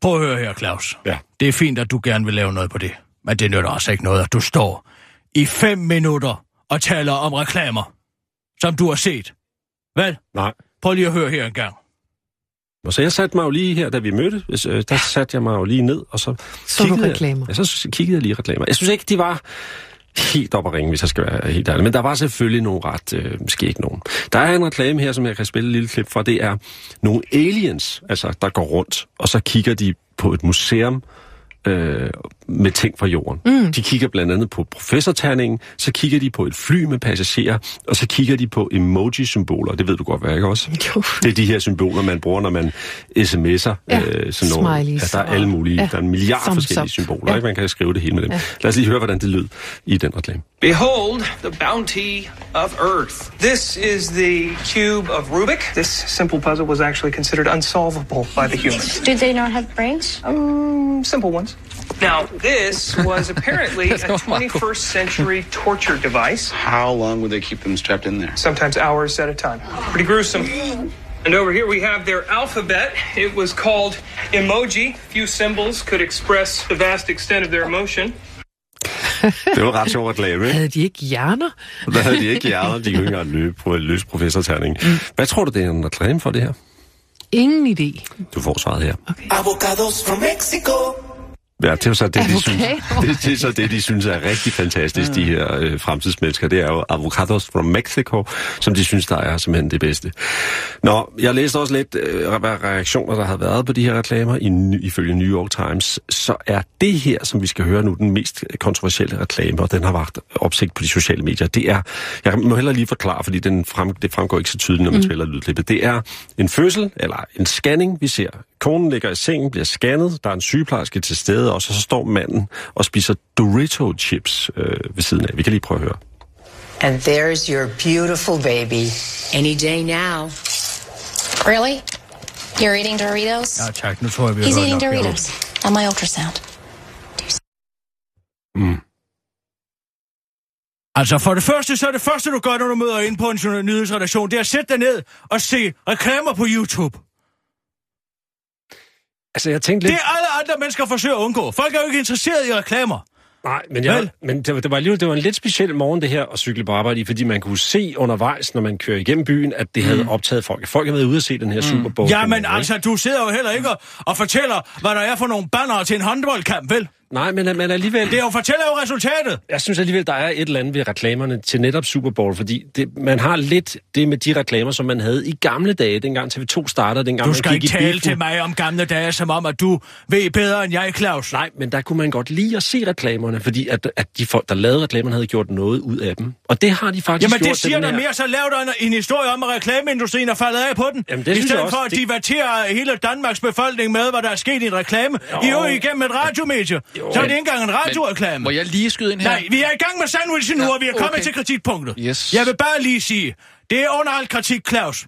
prøv at høre her, Claus.
Ja.
Det er fint, at du gerne vil lave noget på det. Men det nytter altså ikke noget, at du står i fem minutter og taler om reklamer, som du har set. Vel?
Nej.
Prøv lige at høre her en gang.
Og så jeg satte mig jo lige her, da vi mødte, øh, der satte jeg mig jo lige ned, og så
Så
kiggede
reklamer.
Jeg, ja, så kiggede jeg lige reklamer. Jeg synes ikke, de var helt op at ringe, hvis jeg skal være helt ærlig. Men der var selvfølgelig nogle ret øh, skæg nogen. Der er en reklame her, som jeg kan spille et lille klip fra. Det er nogle aliens, altså, der går rundt, og så kigger de på et museum øh, med ting fra jorden. Mm. De kigger blandt andet på professorterningen, så kigger de på et fly med passagerer, og så kigger de på emoji-symboler. Det ved du godt, hvad ikke også?
Jo.
Det er de her symboler, man bruger, når man sms'er.
Ja,
øh, sådan nogle,
smileys
ja, der er alle mulige.
Ja,
der er en milliard
thumbs
forskellige
up.
symboler.
Ja.
Ikke? Man kan skrive det hele med dem. Ja. Lad os lige høre, hvordan det lød i den reklame.
Behold the bounty of Earth. This is the cube of Rubik. This simple puzzle was actually considered unsolvable by the humans.
Did they not have brains?
Um, simple ones. Now, this was apparently a
That's not cool.
21st century torture device,
How long would they keep them strapped in there?
sometimes hours at a time. Pretty gruesome. And over here we have their alphabet. It was called emoji. Few symbols could express the vast extent of their emotion.
Det var ret sjov reklame, ikke?
Havde de ikke hjerner?
Der havde de ikke hjerner, de kunne ikke engang løbe på en løs professorterning. Mm. Hvad tror du, det er en reklame for det her?
Ingen idé.
Du får svaret her.
Avocados from Mexico.
Ja, det er jo så det, de synes,
Avocado.
det, det er så det, de synes er rigtig fantastisk, de her øh, fremtidsmennesker. Det er jo avocados from Mexico, som de synes, der er simpelthen det bedste. Nå, jeg læste også lidt, øh, hvad reaktioner, der har været på de her reklamer i, ifølge New York Times. Så er det her, som vi skal høre nu, den mest kontroversielle reklame, og den har vagt opsigt på de sociale medier. Det er, jeg må heller lige forklare, fordi den frem, det fremgår ikke så tydeligt, når man mm. spiller lydklippet. Det er en fødsel, eller en scanning, vi ser. Konen ligger i sengen, bliver scannet, der er en sygeplejerske til stede, og så, så står manden og spiser Dorito-chips øh, ved siden af. Vi kan lige prøve at høre.
And there's your beautiful baby. Any day now.
Really? You're eating Doritos?
Ja, tak. Nu tror jeg, vi
He's eating
nok.
Doritos on my ultrasound.
Mm.
Altså, for det første, så er det første, du gør, når du møder ind på en nyhedsredaktion, det er at sætte dig ned og se reklamer på YouTube.
Altså, jeg tænkte
Det
lidt...
er alle andre mennesker forsøger at undgå. Folk er jo ikke interesseret i reklamer.
Nej, men, jeg,
Vel?
men det, var- det var alligevel det var en lidt speciel morgen, det her, at cykle på arbejde i, fordi man kunne se undervejs, når man kører igennem byen, at det havde optaget folk. Folk havde været ude og se den her Super Bowl.
Jamen altså, du sidder jo heller ikke og, og fortæller, hvad der er for nogle bannere til en håndboldkamp, vel?
Nej, men, men alligevel...
Det er jo, fortæller jo resultatet.
Jeg synes alligevel, der er et eller andet ved reklamerne til netop Super Bowl, fordi det, man har lidt det med de reklamer, som man havde i gamle dage, dengang TV2 startede, dengang
Du skal ikke
i
tale
biffen.
til mig om gamle dage, som om, at du ved bedre end jeg, Claus.
Nej, men der kunne man godt lide at se reklamerne, fordi at, at de folk, der lavede reklamerne, havde gjort noget ud af dem. Og det har de faktisk
Jamen
gjort.
det siger der
her-
mere, så lav dig en, en historie om, at reklameindustrien er faldet af på den.
Jamen, det
I stedet
også.
for at
Det-
divertere hele Danmarks befolkning med, hvad der er sket i en reklame. I er jo igennem et radiomedie. Så er det ikke engang en radioreklame.
Må jeg lige skyde ind her?
Nej, vi er i gang med sandwichen nu,
Ja,
og vi er kommet
okay.
til kritikpunktet.
Yes.
Jeg vil bare lige sige, det er under al kritik, Claus.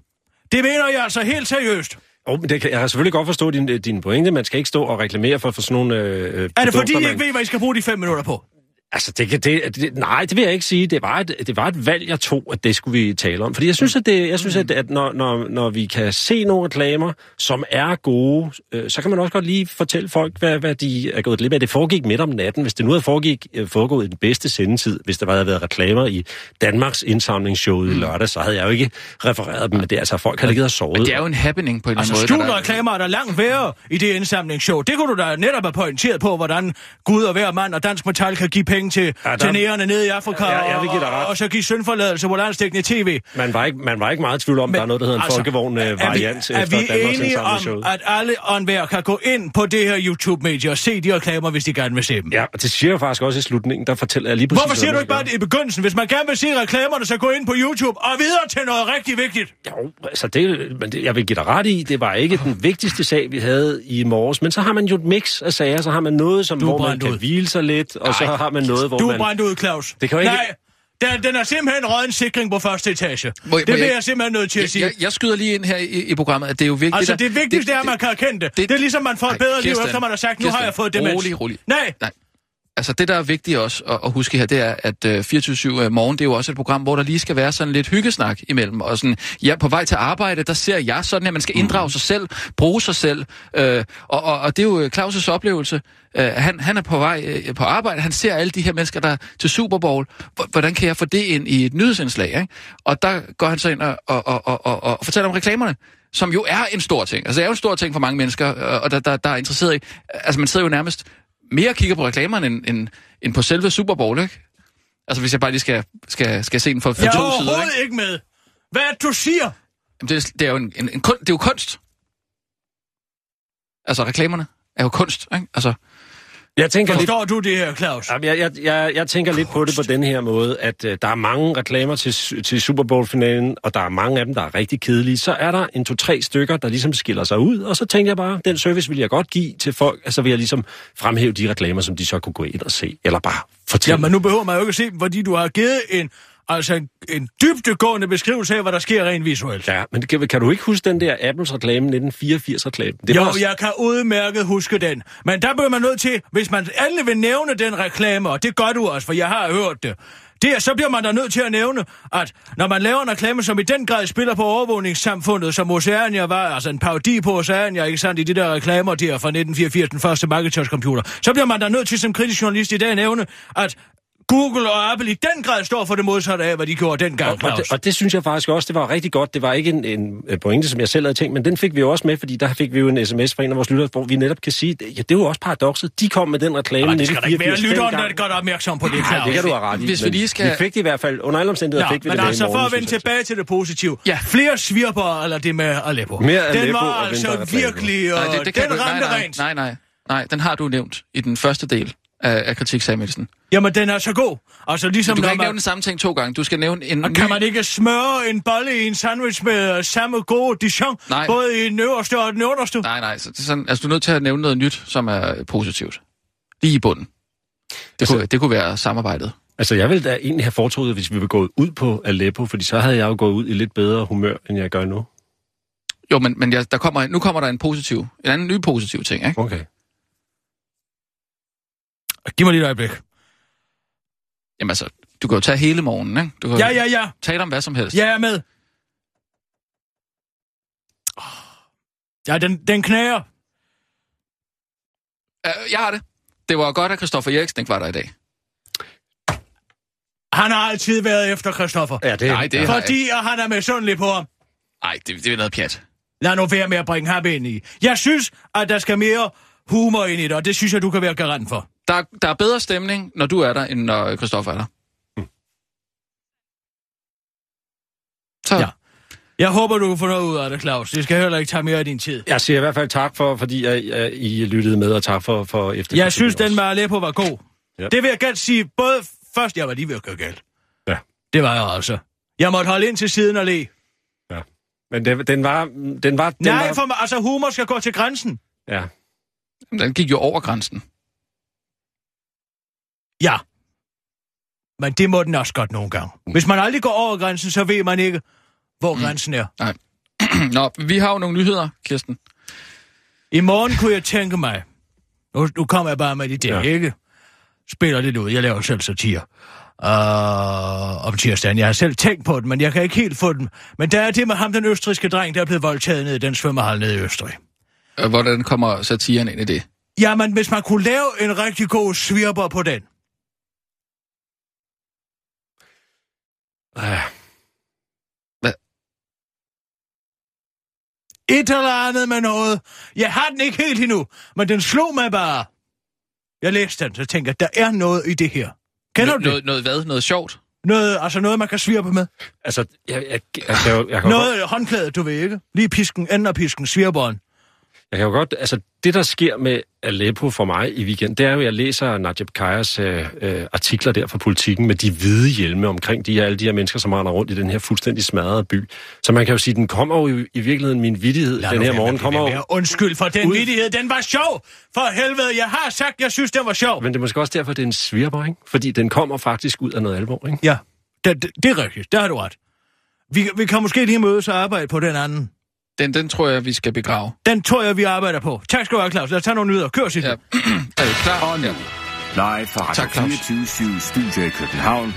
Det mener jeg altså helt seriøst.
Oh, men det kan, jeg har selvfølgelig godt forstå din, din pointe. Man skal ikke stå og reklamere for, for sådan nogle øh,
Er det fordi, I ikke ved, hvad I skal bruge de fem minutter på?
Altså, det, kan- det, det, nej, det vil jeg ikke sige. Det var, et, det var et valg, jeg tog, at det skulle vi tale om. Fordi jeg synes, at, det, jeg synes, at, at når, når, når vi kan se nogle reklamer, som er gode, øh, så kan man også godt lige fortælle folk, hvad, hvad de er gået glip af. Det foregik midt om natten. Hvis det nu havde foregik, øh, foregået i den bedste sendetid, hvis der havde været reklamer i Danmarks indsamlingsshowet mm. i lørdag, så havde jeg jo ikke refereret dem. Men det er altså, folk har ligget og sovet.
Men det er jo en happening på en
Altså,
eller anden måde.
skjulte reklamer er der langt værre i det indsamlingsshow. Det kunne du da netop have pointeret på, hvordan Gud og hver mand og dansk metal kan give penge til
Ja,
ja,
der-
nærende nede i Afrika,
Ja, give dig
og, og, så give syndforladelse på landstækkende tv.
Man var, ikke, man var ikke meget i tvivl om, at der er noget, der hedder en altså, folkevogn øh,
er er
efter
vi
Danmarks
enige om, at alle enhver kan gå ind på det her YouTube-medie og se de reklamer, hvis de gerne vil se dem?
Ja, og det siger jeg faktisk også i slutningen, der fortæller jeg lige præcis,
Hvorfor siger du ikke bare det i begyndelsen? Hvis man gerne vil se reklamerne, så gå ind på YouTube og videre til noget rigtig vigtigt.
Jo, altså det, men det, jeg vil give dig ret i, det var ikke den vigtigste sag, vi havde i morges, men så har man jo et mix af sager, så har man noget, som,
Du
hvor man kan
ud.
hvile sig lidt, og så
Nej,
har man noget, hvor
Du er
man...
brændt ud, Claus.
Det kan jo ikke-
Nej, den, den er simpelthen røget en sikring på første etage.
Må-
det
må
bliver
jeg-
jeg simpelthen nødt til at
Jeg,
sige.
jeg, jeg skyder lige ind her i, i programmet, at det er jo vigtigt...
Altså, det vigtigste er, at man kan erkende det. Det er ligesom, man får et bedre liv, efter man har sagt, nu har jeg fået demens.
Rolig, rolig.
Nej,
Nej. Altså det, der er vigtigt også at, at huske her, det er, at uh, 24-7 uh, morgen, det er jo også et program, hvor der lige skal være sådan lidt hyggesnak imellem. Og sådan, ja, på vej til arbejde, der ser jeg sådan, at man skal inddrage sig selv, bruge sig selv. Uh, og, og, og det er jo øh, Claus' oplevelse. Uh, han, han er på vej uh, på arbejde, han ser alle de her mennesker, der er til Super Bowl. Hvordan kan jeg få det ind i et nyhedsindslag? Ikke? Og der går han så ind og, og, og, og, og, og fortæller om reklamerne som jo er en stor ting. Altså det er jo en stor ting for mange mennesker, øh, og der, der, der er interesseret i... Altså man sidder jo nærmest mere kigger på reklamerne end, end, end på selve Super Bowl, ikke? Altså hvis jeg bare lige skal, skal, skal se den for, for
jeg er
to sider,
overhovedet
ikke?
ikke med. Hvad er det, du siger?
Jamen, det, er, det er jo en, en, en kun, det er jo kunst. Altså reklamerne er jo kunst, ikke? Altså,
Jeg tænker lidt,
Forstår du det her, Claus?
Jamen, jeg, jeg, jeg, jeg tænker lidt på det på den her måde, at øh, der er mange reklamer til, til Super Bowl-finalen, og der er mange af dem, der er rigtig kedelige. Så er der en to-tre stykker, der ligesom skiller sig ud, og så tænker jeg bare, den service vil jeg godt give til folk, altså vil jeg ligesom fremhæve de reklamer, som de så kunne gå ind og se, eller bare fortælle.
Jamen, nu behøver man jo ikke at se dem, fordi du har givet en, altså en, en dybdegående beskrivelse af, hvad der sker rent visuelt.
Ja, men kan, kan du ikke huske den der Apples reklame, 1984-reklame? Det
jo,
var
jeg kan udmærket huske den. Men der bliver man nødt til, hvis man endelig vil nævne den reklame, og det gør du også, for jeg har hørt det, det er, så bliver man da nødt til at nævne, at når man laver en reklame, som i den grad spiller på overvågningssamfundet, som Oceania var, altså en parodi på Oceania, ikke sandt, i de der reklamer der fra 1984, den første Macintosh-computer, så bliver man da nødt til som kritisk journalist i dag at nævne, at Google og Apple i den grad står for det modsatte af, hvad de gjorde dengang,
Og, og, det, og det synes jeg faktisk også, det var rigtig godt. Det var ikke en, en øh, pointe, som jeg selv havde tænkt, men den fik vi jo også med, fordi der fik vi jo en sms fra en af vores lyttere, hvor vi netop kan sige, ja, det er jo også paradokset. De kom med den reklame
Og det skal da ikke være
1984
lytteren, der er
dengang.
godt opmærksom på det,
Nej,
Claus.
det kan du have ret i.
Hvis vi lige skal-
Vi fik det i hvert fald, under alle omstændigheder
Ja,
fik vi
men
det
altså
i
for
morgen,
at vende tilbage til det positive.
Ja.
Flere svirper, eller det med Aleppo.
Mere
den
Aleppo
var
og
altså virkelig, og
nej, det, det kan
den
du, nej,
ramte
nej,
rent.
nej, nej, nej, den har du nævnt i den første del af, af kritiksagelsen.
Jamen, den er så god. Altså ligesom
Du kan ikke
man...
nævne den samme ting to gange. Du skal nævne en
Og
ny...
kan man ikke smøre en bolle i en sandwich med øh, samme gode Dijon,
Nej.
både i den øverste og den underste?
Nej, nej, så det er sådan, altså, du er nødt til at nævne noget nyt, som er positivt. Lige i bunden. Det,
Altså-
kunne, det kunne være samarbejdet.
Altså, jeg ville da egentlig have foretrukket, hvis vi var gået ud på Aleppo, fordi så havde jeg jo gået ud i lidt bedre humør, end jeg gør nu.
Jo, men, men jeg, der kommer, nu kommer der en positiv, en anden ny positiv ting, ikke?
Okay.
Giv mig lige et øjeblik.
Jamen altså, du kan jo tage hele morgenen, ikke? Du kan
Ja, ja, ja.
tale om hvad som helst.
Jeg er med. Ja, den, den knager.
Uh, jeg har det. Det var godt, at Christoffer Eriksen ikke var der i dag.
Han har altid været efter Christoffer.
Ja, det,
Nej, det har jeg
Fordi at han er misundelig på ham.
Nej, det, det er noget pjat.
Lad nu være med at bringe ham ind i. Jeg synes, at der skal mere humor ind i det, og det synes jeg, du kan være garant for.
Der, der er bedre stemning, når du er der, end når Christoffer er der. Så,
Ja. Jeg håber, du kan få noget ud af det, Claus. Det skal heller ikke tage mere af din tid.
Jeg siger i hvert fald tak for, fordi jeg, jeg, I lyttede med, og tak for, for efter.
Jeg synes, den med Aleppo var god.
Ja.
Det vil jeg gerne sige. Både først, jeg var lige ved at køre galt.
Ja.
Det var jeg altså. Jeg måtte holde ind til siden og le.
Men den, den var... Den var den
Nej,
var,
for altså, humor skal gå til grænsen.
Ja.
den gik jo over grænsen.
Ja. Men det må den også godt nogle gange. Hvis man aldrig går over grænsen, så ved man ikke, hvor mm. grænsen er.
Nej. Nå, vi har jo nogle nyheder, Kirsten.
I morgen kunne jeg tænke mig... Nu, nu kommer jeg bare med det der, ja. ikke? Spiller lidt ud. Jeg laver selv satire. Uh, om tirsdagen. Jeg har selv tænkt på den, men jeg kan ikke helt få den. Men der er det med ham, den østriske dreng, der er blevet voldtaget ned i den svømmehal nede i Østrig.
Øh, Hvordan kommer satiren ind i det?
Jamen, hvis man kunne lave en rigtig god svirper på den.
Ah,
Et eller andet med noget. Jeg har den ikke helt endnu, men den slog mig bare. Jeg læste den, så tænkte jeg, der er noget i det her. Kender du det?
Noget, noget hvad? Noget sjovt?
Noget, altså noget, man kan svirpe med.
altså, jeg, jeg, jeg, kan jo, jeg, kan jo godt,
Noget håndklæde, du ved ikke. Lige pisken, enden af pisken, svirberen.
Jeg kan jo godt... Altså, det, der sker med Aleppo for mig i weekend, det er jo, at jeg læser Najib Kajas øh, øh, artikler der fra politikken med de hvide hjelme omkring de her, alle de her mennesker, som render rundt i den her fuldstændig smadrede by. Så man kan jo sige, den kommer jo i, i virkeligheden, min vittighed,
Lad
den her morgen kommer jo...
Undskyld for den
Ud-
vidighed, den var sjov! For helvede, jeg har sagt, jeg synes, den var sjov.
Men det er måske også derfor, det er en svirper, ikke? Fordi den kommer faktisk ud af noget alvor, ikke?
Ja, det, det, det er rigtigt, der har du ret. Vi, vi kan måske lige mødes og arbejde på den anden.
Den, den tror jeg, vi skal begrave.
Den tror jeg, vi arbejder på. Tak skal du have, Claus. Lad os tage nogle nyheder. Kør, sig.
Ja. er du klar?
Og nu, live fra Radio
Tak, Claus.
24 Studio i København.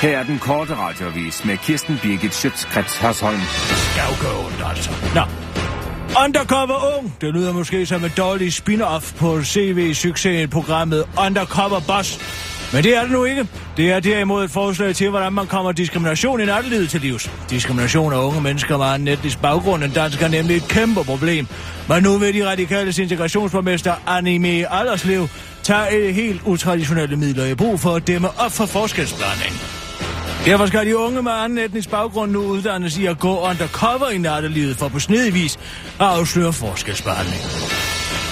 Her er den korte radiovis med Kirsten Birgit Schøtzgrads Hasholm.
skal jo gå ondt, altså. Nå. Undercover Ung. Det lyder måske som et dårligt spin-off på CV-succesen-programmet Undercover Boss. Men det er det nu ikke. Det er derimod et forslag til, hvordan man kommer diskrimination i nattelivet til livs. Diskrimination af unge mennesker med en etnisk baggrund end dansk er nemlig et kæmpe problem. Men nu vil de radikale integrationsborgmester Anime Alderslev tage et helt utraditionelle midler i brug for at dæmme op for forskelsblanding. Derfor skal de unge med anden etnisk baggrund nu uddannes i at gå undercover i nattelivet for på snedig vis at afsløre forskelsbehandling.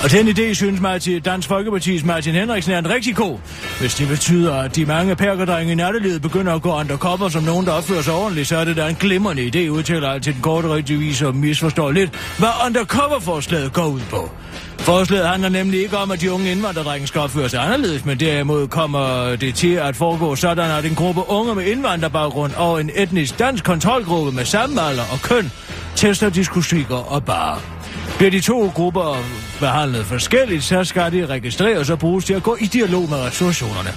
Og den idé synes Martin, Dansk Folkeparti's Martin Henriksen er en rigtig god, hvis det betyder, at de mange perkerdrenge i nattelivet begynder at gå undercover som nogen, der opfører sig ordentligt, så er det da en glimrende idé, udtaler til den korte radiovis og misforstår lidt, hvad undercover-forslaget går ud på. Forslaget handler nemlig ikke om, at de unge indvandrerdrenge skal opføre sig anderledes, men derimod kommer det til at foregå sådan, at en gruppe unge med indvandrerbaggrund og en etnisk dansk kontrolgruppe med samme alder og køn tester diskoteker og barer. Bliver de to grupper behandlet forskelligt, så skal de registreres og bruges til at gå i dialog med ressourcerne.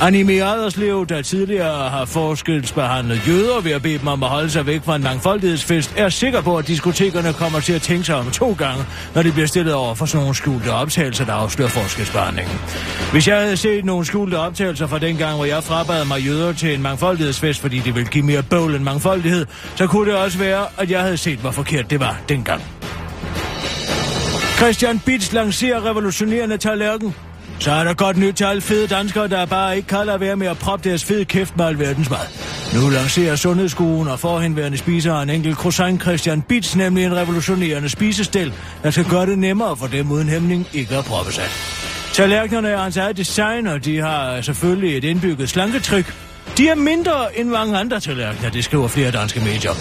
Anime Aderslev, der tidligere har forskelsbehandlet jøder ved at bede dem om at holde sig væk fra en mangfoldighedsfest, er sikker på, at diskotekerne kommer til at tænke sig om to gange, når de bliver stillet over for sådan nogle skjulte optagelser, der afslører forskelsbehandlingen. Hvis jeg havde set nogle skjulte optagelser fra den gang, hvor jeg frabad mig jøder til en mangfoldighedsfest, fordi det ville give mere bøvl end mangfoldighed, så kunne det også være, at jeg havde set, hvor forkert det var dengang. Christian Bits lancerer revolutionerende tallerken. Så er der godt nyt til alle fede danskere, der bare ikke kan lade være med at proppe deres fede kæft med alverdens mad. Nu lancerer Sundhedsskulen og forhenværende spiser en enkelt croissant Christian Bits, nemlig en revolutionerende spisestel, der skal gøre det nemmere for dem uden hæmning ikke at proppe sig. Tallerkenerne er hans eget design, og de har selvfølgelig et indbygget slanketryk. De er mindre end mange andre tallerkener, det skriver flere danske medier.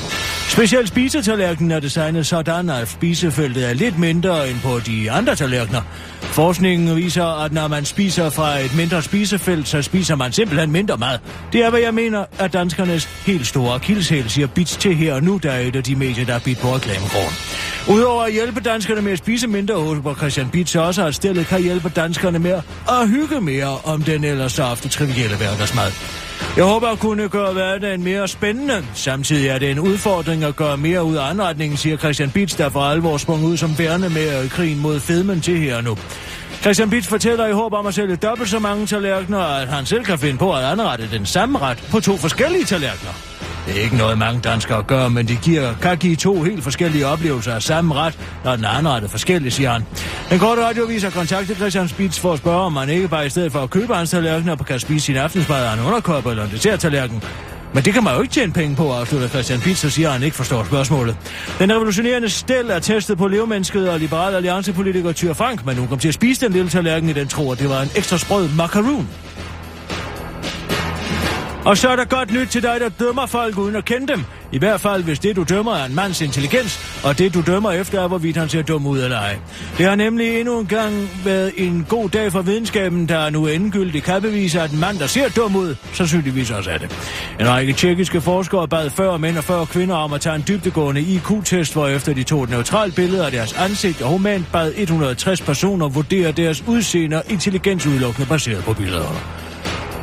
Specielt spisetallerkenen er designet sådan, at spisefeltet er lidt mindre end på de andre tallerkener. Forskningen viser, at når man spiser fra et mindre spisefelt, så spiser man simpelthen mindre mad. Det er, hvad jeg mener, at danskernes helt store akilleshæl siger bits til her og nu, der er et af de medier, der er bidt på reklamekrogen. Udover at hjælpe danskerne med at spise mindre, håber Christian Bits også, at stillet kan hjælpe danskerne med at hygge mere om den ellers så ofte trivielle hverdagsmad. Jeg håber at kunne gøre hverdagen mere spændende. Samtidig er det en udfordring at gøre mere ud af anretningen, siger Christian Bits, der for alvor sprung ud som værende med øh, krigen mod fedmen til her og nu. Christian Bits fortæller i håb om at sælge dobbelt så mange tallerkener, at han selv kan finde på at anrette den samme ret på to forskellige tallerkener. Det er ikke noget, mange danskere gør, men det giver, kan give to helt forskellige oplevelser af samme ret, når den er forskellig, siger han. Den korte radiovis har kontaktet Christian Spitz for at spørge, om man ikke bare i stedet for at købe hans tallerkener kan spise sin aftensmad af en underkop eller en desserttallerken. Men det kan man jo ikke tjene penge på, afslutter Christian Pitz og siger, at han ikke forstår spørgsmålet. Den revolutionerende stel er testet på levemennesket og liberal alliancepolitiker Tyr Frank, men hun kom til at spise den lille tallerken i den tro, at det var en ekstra sprød macaroon. Og så er der godt nyt til dig, der dømmer folk uden at kende dem. I hvert fald, hvis det du dømmer er en mands intelligens, og det du dømmer efter er, hvorvidt han ser dum ud eller ej. Det har nemlig endnu en gang været en god dag for videnskaben, der nu endegyldigt kan bevise, at en mand, der ser dum ud, sandsynligvis også er det. En række tjekkiske forskere bad 40 mænd og 40 kvinder om at tage en dybdegående IQ-test, hvor efter de tog et neutralt billede af deres ansigt, og humant bad 160 personer vurdere deres udseende og intelligens udelukkende baseret på billederne.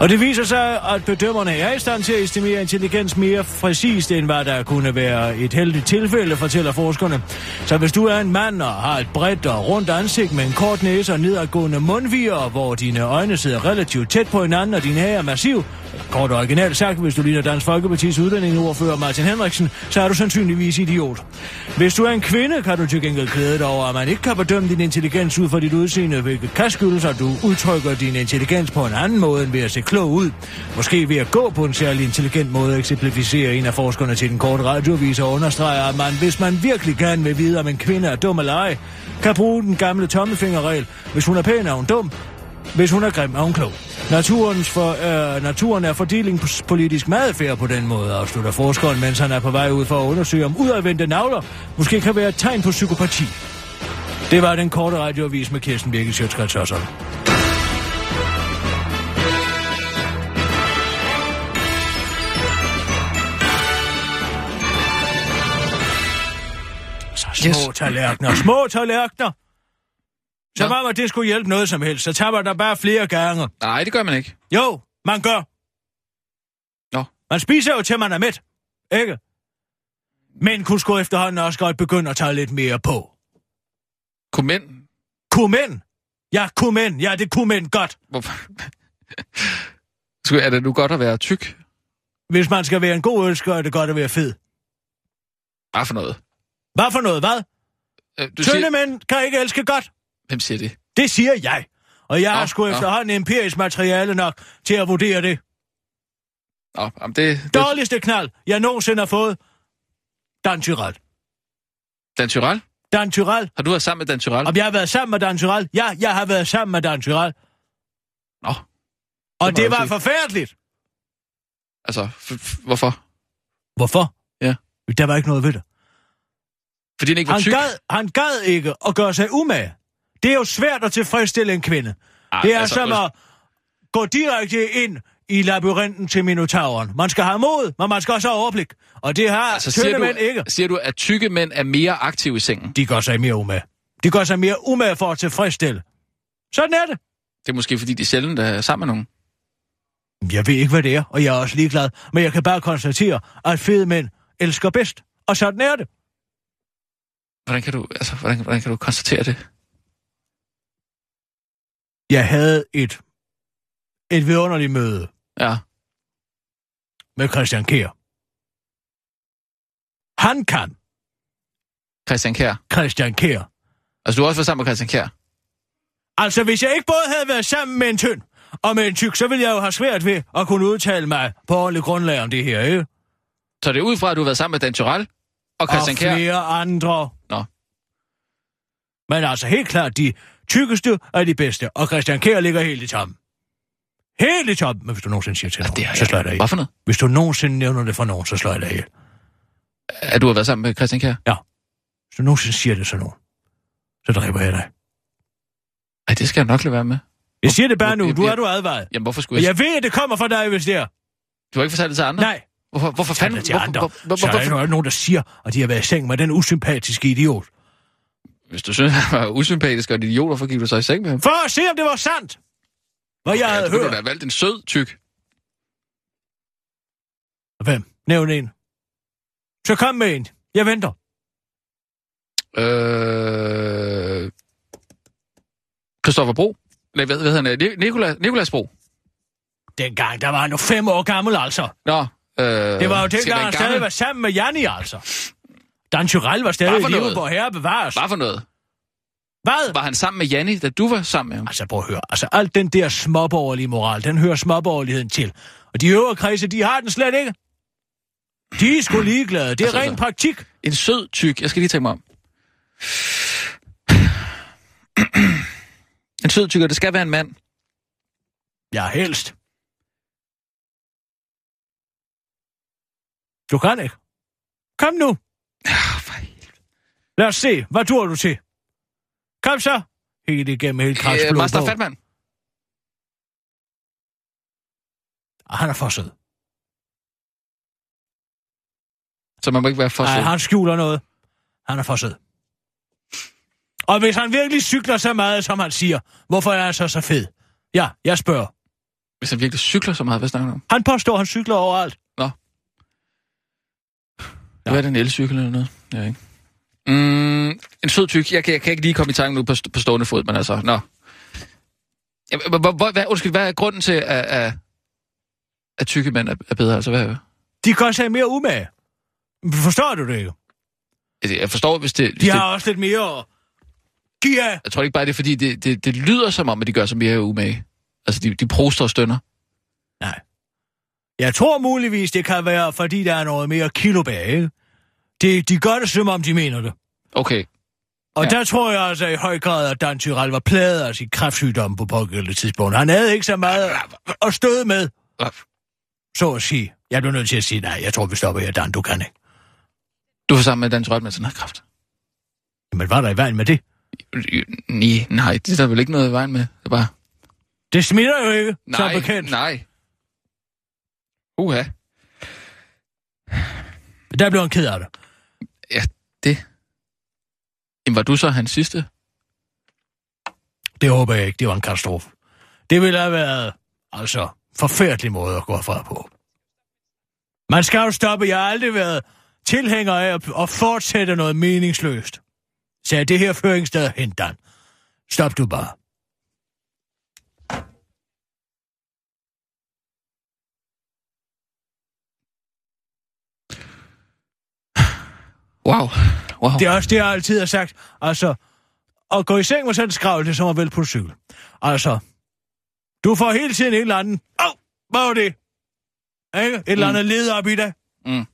Og det viser sig, at bedømmerne er i stand til at estimere intelligens mere præcist, end hvad der kunne være et heldigt tilfælde, fortæller forskerne. Så hvis du er en mand og har et bredt og rundt ansigt med en kort næse og nedadgående mundviger, hvor dine øjne sidder relativt tæt på hinanden og din hage er massiv, kort og originalt sagt, hvis du ligner Dansk Folkepartis udlændingeordfører Martin Henriksen, så er du sandsynligvis idiot. Hvis du er en kvinde, kan du til gengæld klæde dig over, at man ikke kan bedømme din intelligens ud fra dit udseende, hvilket kan skyldes, at du udtrykker din intelligens på en anden måde end ved at se klog ud. Måske ved at gå på en særlig intelligent måde, eksemplificerer en af forskerne til den korte radioavis og understreger, at man, hvis man virkelig gerne vil vide, om en kvinde er dum eller ej, kan bruge den gamle tommelfingerregel. Hvis hun er pæn, er hun dum. Hvis hun er grim, er hun klog. Naturens for, øh, naturen er fordelingspolitisk fair på den måde, afslutter forskeren, mens han er på vej ud for at undersøge, om udadvendte navler måske kan være et tegn på psykopati. Det var den korte radioavis med Kirsten Birgit Sjøtskrets små tallerkener, små tallerkener! Så var man, det skulle hjælpe noget som helst, så tager man der bare flere gange.
Nej, det gør man ikke.
Jo, man gør.
Nå.
Man spiser jo til man er mæt, ikke? Men kunne sgu efterhånden også godt begynde at tage lidt mere på.
Kunne mænd?
Kunne mænd? Ja, kunne mænd. Ja, det kunne mænd godt.
Hvorfor? Er det nu godt at være tyk?
Hvis man skal være en god så er det godt at være fed.
Hvad for noget?
Hvad for noget, hvad?
Øh,
Du Tynde mænd kan ikke elske godt.
Hvem siger det?
Det siger jeg. Og jeg har
Nå,
sgu
nå.
efterhånden empirisk materiale nok til at vurdere det.
Nå, jamen det... det
Dårligste knald, jeg nogensinde har fået. Dan Tyrell.
Dan Tyrell?
Dan Tyrell.
Har du været sammen med Dan Tyrell?
Om jeg har været sammen med Dan Tyrell? Ja, jeg har været sammen med Dan Tyrell.
Nå.
Og det var
sige.
forfærdeligt.
Altså, hvorfor?
Hvorfor?
Ja.
Der var ikke noget ved det.
Fordi han ikke var
Han
tyk?
gad, han gad ikke at gøre sig umage. Det er jo svært at tilfredsstille en kvinde.
Ej,
det er
altså,
som at gå direkte ind i labyrinten til Minotauren. Man skal have mod, men man skal også have overblik. Og det har
Altså,
tynde
du,
mænd ikke.
siger du, at tykke mænd er mere aktive i sengen?
De gør sig mere umage. De gør sig mere umage for at tilfredsstille. Sådan er det.
Det er måske, fordi de sjældent er sammen med nogen.
Jeg ved ikke, hvad det er, og jeg er også ligeglad. Men jeg kan bare konstatere, at fede mænd elsker bedst. Og sådan er det.
Hvordan kan du, altså, hvordan, hvordan kan du konstatere det?
Jeg havde et, et vidunderligt møde
Ja.
med Christian Kjær. Han kan,
Christian Kjær.
Christian Kjær.
Altså, du har også været sammen med Christian Kjær?
Altså, hvis jeg ikke både havde været sammen med en tynd og med en tyk, så ville jeg jo have svært ved at kunne udtale mig på ordentligt grundlag om det her, ikke?
Så det er ud fra, at du har været sammen med Dan Tyrell og Christian
og
Kjær?
flere andre.
Nå.
Men altså helt klart, de tykkeste er de bedste, og Christian Kjær ligger helt i toppen. Helt i toppen, men hvis du nogensinde siger til nogen,
det
så slår jeg dig.
Hvad for noget?
Hvis du nogensinde nævner det for nogen, så slår jeg dig ihjel.
At du har været sammen med Christian Kjær?
Ja. Hvis du nogensinde siger det til nogen, så dræber jeg dig.
Ej, det skal jeg nok lade være med.
Jeg siger det bare nu, du er du advaret.
Jamen, hvorfor skulle jeg...
jeg ved, at det kommer fra dig, hvis det er.
Du har ikke fortalt det til andre?
Nej.
Hvorfor, hvorfor
Fanden
fanden?
til
Hvorfor,
andre.
hvor, hvor,
Så er der
hvorfor,
jo nogen, der siger, at
hvis du synes, han var usympatisk og en idiot, hvorfor gik du så i seng med ham?
For at se, om det var sandt. Hvad jeg
Ja,
havde
du
hørt.
da have valgt en sød tyk.
Hvem? Nævn en. Så kom med en. Jeg venter.
Øh... Christoffer Bro? Nej, hvad, hvad hedder han? Ni- Nikolas, Nikolas Bro?
Dengang, der var han jo fem år gammel, altså.
Nå, øh...
Det var jo dengang, han stadig var sammen med Janni, altså. Dan Tyrell var stadig i live, hvor herre bevares.
Hvad for noget?
Hvad?
Var han sammen med Janni, da du var sammen med ham?
Altså, prøv at høre. Altså, alt den der småborgerlige moral, den hører småborgerligheden til. Og de øvre kredse, de har den slet ikke. De er sgu ligeglade. Det er
Altså,
ren
altså.
praktik.
En sød tyk. Jeg skal lige tænke mig om. en sød tyk, og det skal være en mand.
Ja, helst. Du kan ikke. Kom nu. Lad os se, hvad dur du til? Kom så. Helt igennem hele
Øh,
kræftsblod.
Master Fatman.
Han er for sød.
Så man må ikke være for
Nej,
sød.
han skjuler noget. Han er for sød. Og hvis han virkelig cykler så meget, som han siger, hvorfor er han så så fed? Ja, jeg spørger.
Hvis han virkelig cykler så meget, hvad snakker du om?
Han påstår, at han cykler overalt.
Ja. Hvad er det, en elcykel eller noget? Ved ikke. Mm, en sød tyk. Jeg kan, jeg kan ikke lige komme i tanke nu på, på stående fod, men altså, nå. Ja, hvor- hvad, undskyld, hvad er grunden til, at, at, at tykke mænd er, er bedre? Altså, hvad,
De gør sig mere umage. Forstår du det ikke?
Altså, jeg forstår, hvis det... Hvis
De
det
har også lidt mere... Giv af!
jeg tror ikke bare, det er, fordi det, det, det lyder som om, at de gør sig mere umage. Altså, de, de proster og stønner.
Nej. Jeg tror muligvis, det kan være, fordi der er noget mere kilo bag, ikke? De, gør det, som om de mener det.
Okay.
Og
Ja.
der tror jeg altså i høj grad, at Dan Tyrell var plaget af sin kræftsygdom på pågældende tidspunkt. Han havde ikke så meget at støde med, så at sige. Jeg bliver nødt til at sige, nej, jeg tror, vi stopper her, Dan, du kan ikke.
Du var sammen med Dan Trøjt, mens han havde kræft.
Men var der i vejen med det?
Nej, nej, det er der vel ikke noget i vejen med. Det bare...
Det smitter jo ikke,
Nej,
så bekendt.
nej. Uha.
Der blev han ked af det.
Ja, det... Jamen, var du så hans sidste?
Det håber jeg ikke, det var en katastrofe. Det ville have været, altså, forfærdelig måde at gå fra på. Man skal jo stoppe, jeg har aldrig været tilhænger af at, at fortsætte noget meningsløst. Så det her føringssted hen, Dan. Stop du bare.
Wow. wow.
Det er også det, jeg altid har sagt. Altså, at gå i seng med sådan en skravl, det er som at vælge på en cykel. Altså, du får hele tiden en eller anden... Åh, oh, hvad var det? Ikke? Et mm. eller andet led op i dig.
Mm.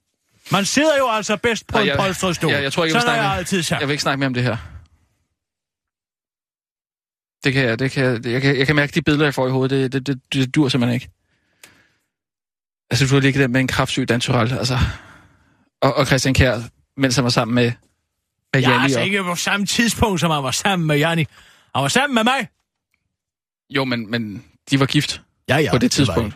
Man sidder jo altså bedst på
Nej,
en
jeg-
polstret stol.
Ja, jeg tror ikke, jeg vil snakke
jeg
mere-
altid sagt.
Jeg vil ikke snakke mere om det her. Det kan jeg, det kan, jeg, jeg, kan, jeg kan mærke de billeder, jeg får i hovedet. Det, det, det, det dur simpelthen ikke. Altså, du har ligget der med en kraftsyg Dan Tyrell, altså. Og, og Christian Kjær, mens han var sammen med, med
Ja,
Janni.
altså
og,
ikke på samme tidspunkt, som han var sammen med Janni. Han var sammen med mig.
Jo, men, men de var gift
Ja, ja.
på det
var
tidspunkt.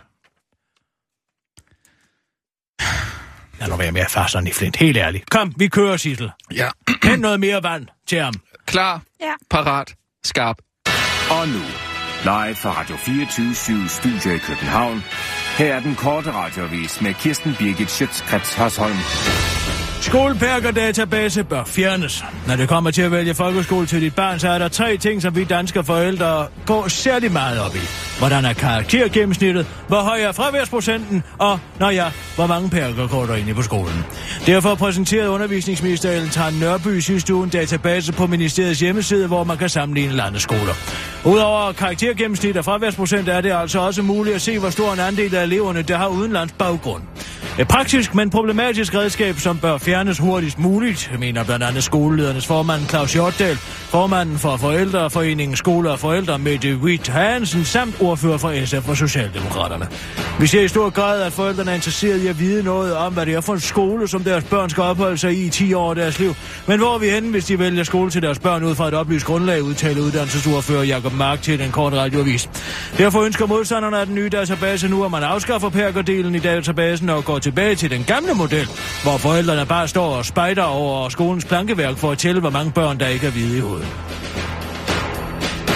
Lad nu være med at fare sådan i flint. Helt ærligt. Kom, vi kører, Sissel.
Ja.
Hent noget mere vand til ham.
Klar,
Ja.
parat, skarp.
Og nu, live fra Radio 24 Studio i København. Her er den korte radiovis med Kirsten Birgit Schøtzgrads Hasholm.
Skolepærker-database bør fjernes. Når det kommer til at vælge folkeskole til dit barn, så er der tre ting, som vi danske forældre går særlig meget op i. Hvordan er karaktergennemsnittet? Hvor høj er fraværsprocenten? Og, når ja, hvor mange pærker går der egentlig på skolen? Derfor præsenterede undervisningsminister Ellen Tarn Nørby sidste uge en database på ministeriets hjemmeside, hvor man kan sammenligne landets skoler. Udover karaktergennemsnit og fraværsprocent er det altså også muligt at se, hvor stor en andel af eleverne, der har udenlands baggrund. Et praktisk, men problematisk redskab, som bør fjernes hurtigst muligt, mener blandt andet skoleledernes formand Claus Hjortdal, formanden for Forældreforeningen Skole og Forældre Mette Witt Hansen, samt ordfører for SF og Socialdemokraterne. Vi ser i stor grad, at forældrene er interesserede i at vide noget om, hvad det er for en skole, som deres børn skal opholde sig i i 10 år af deres liv. Men hvor er vi henne, hvis de vælger skole til deres børn ud fra et oplyst grundlag, udtaler uddannelsesordfører Jakob Mark til den korte radioavis. Derfor ønsker modstanderne af den nye database nu, at man afskaffer perkerdelen i databasen og går tilbage til den gamle model, hvor forældrene bare står og spejder over skolens plankeværk for at tælle, hvor mange børn, der ikke er hvide i hovedet.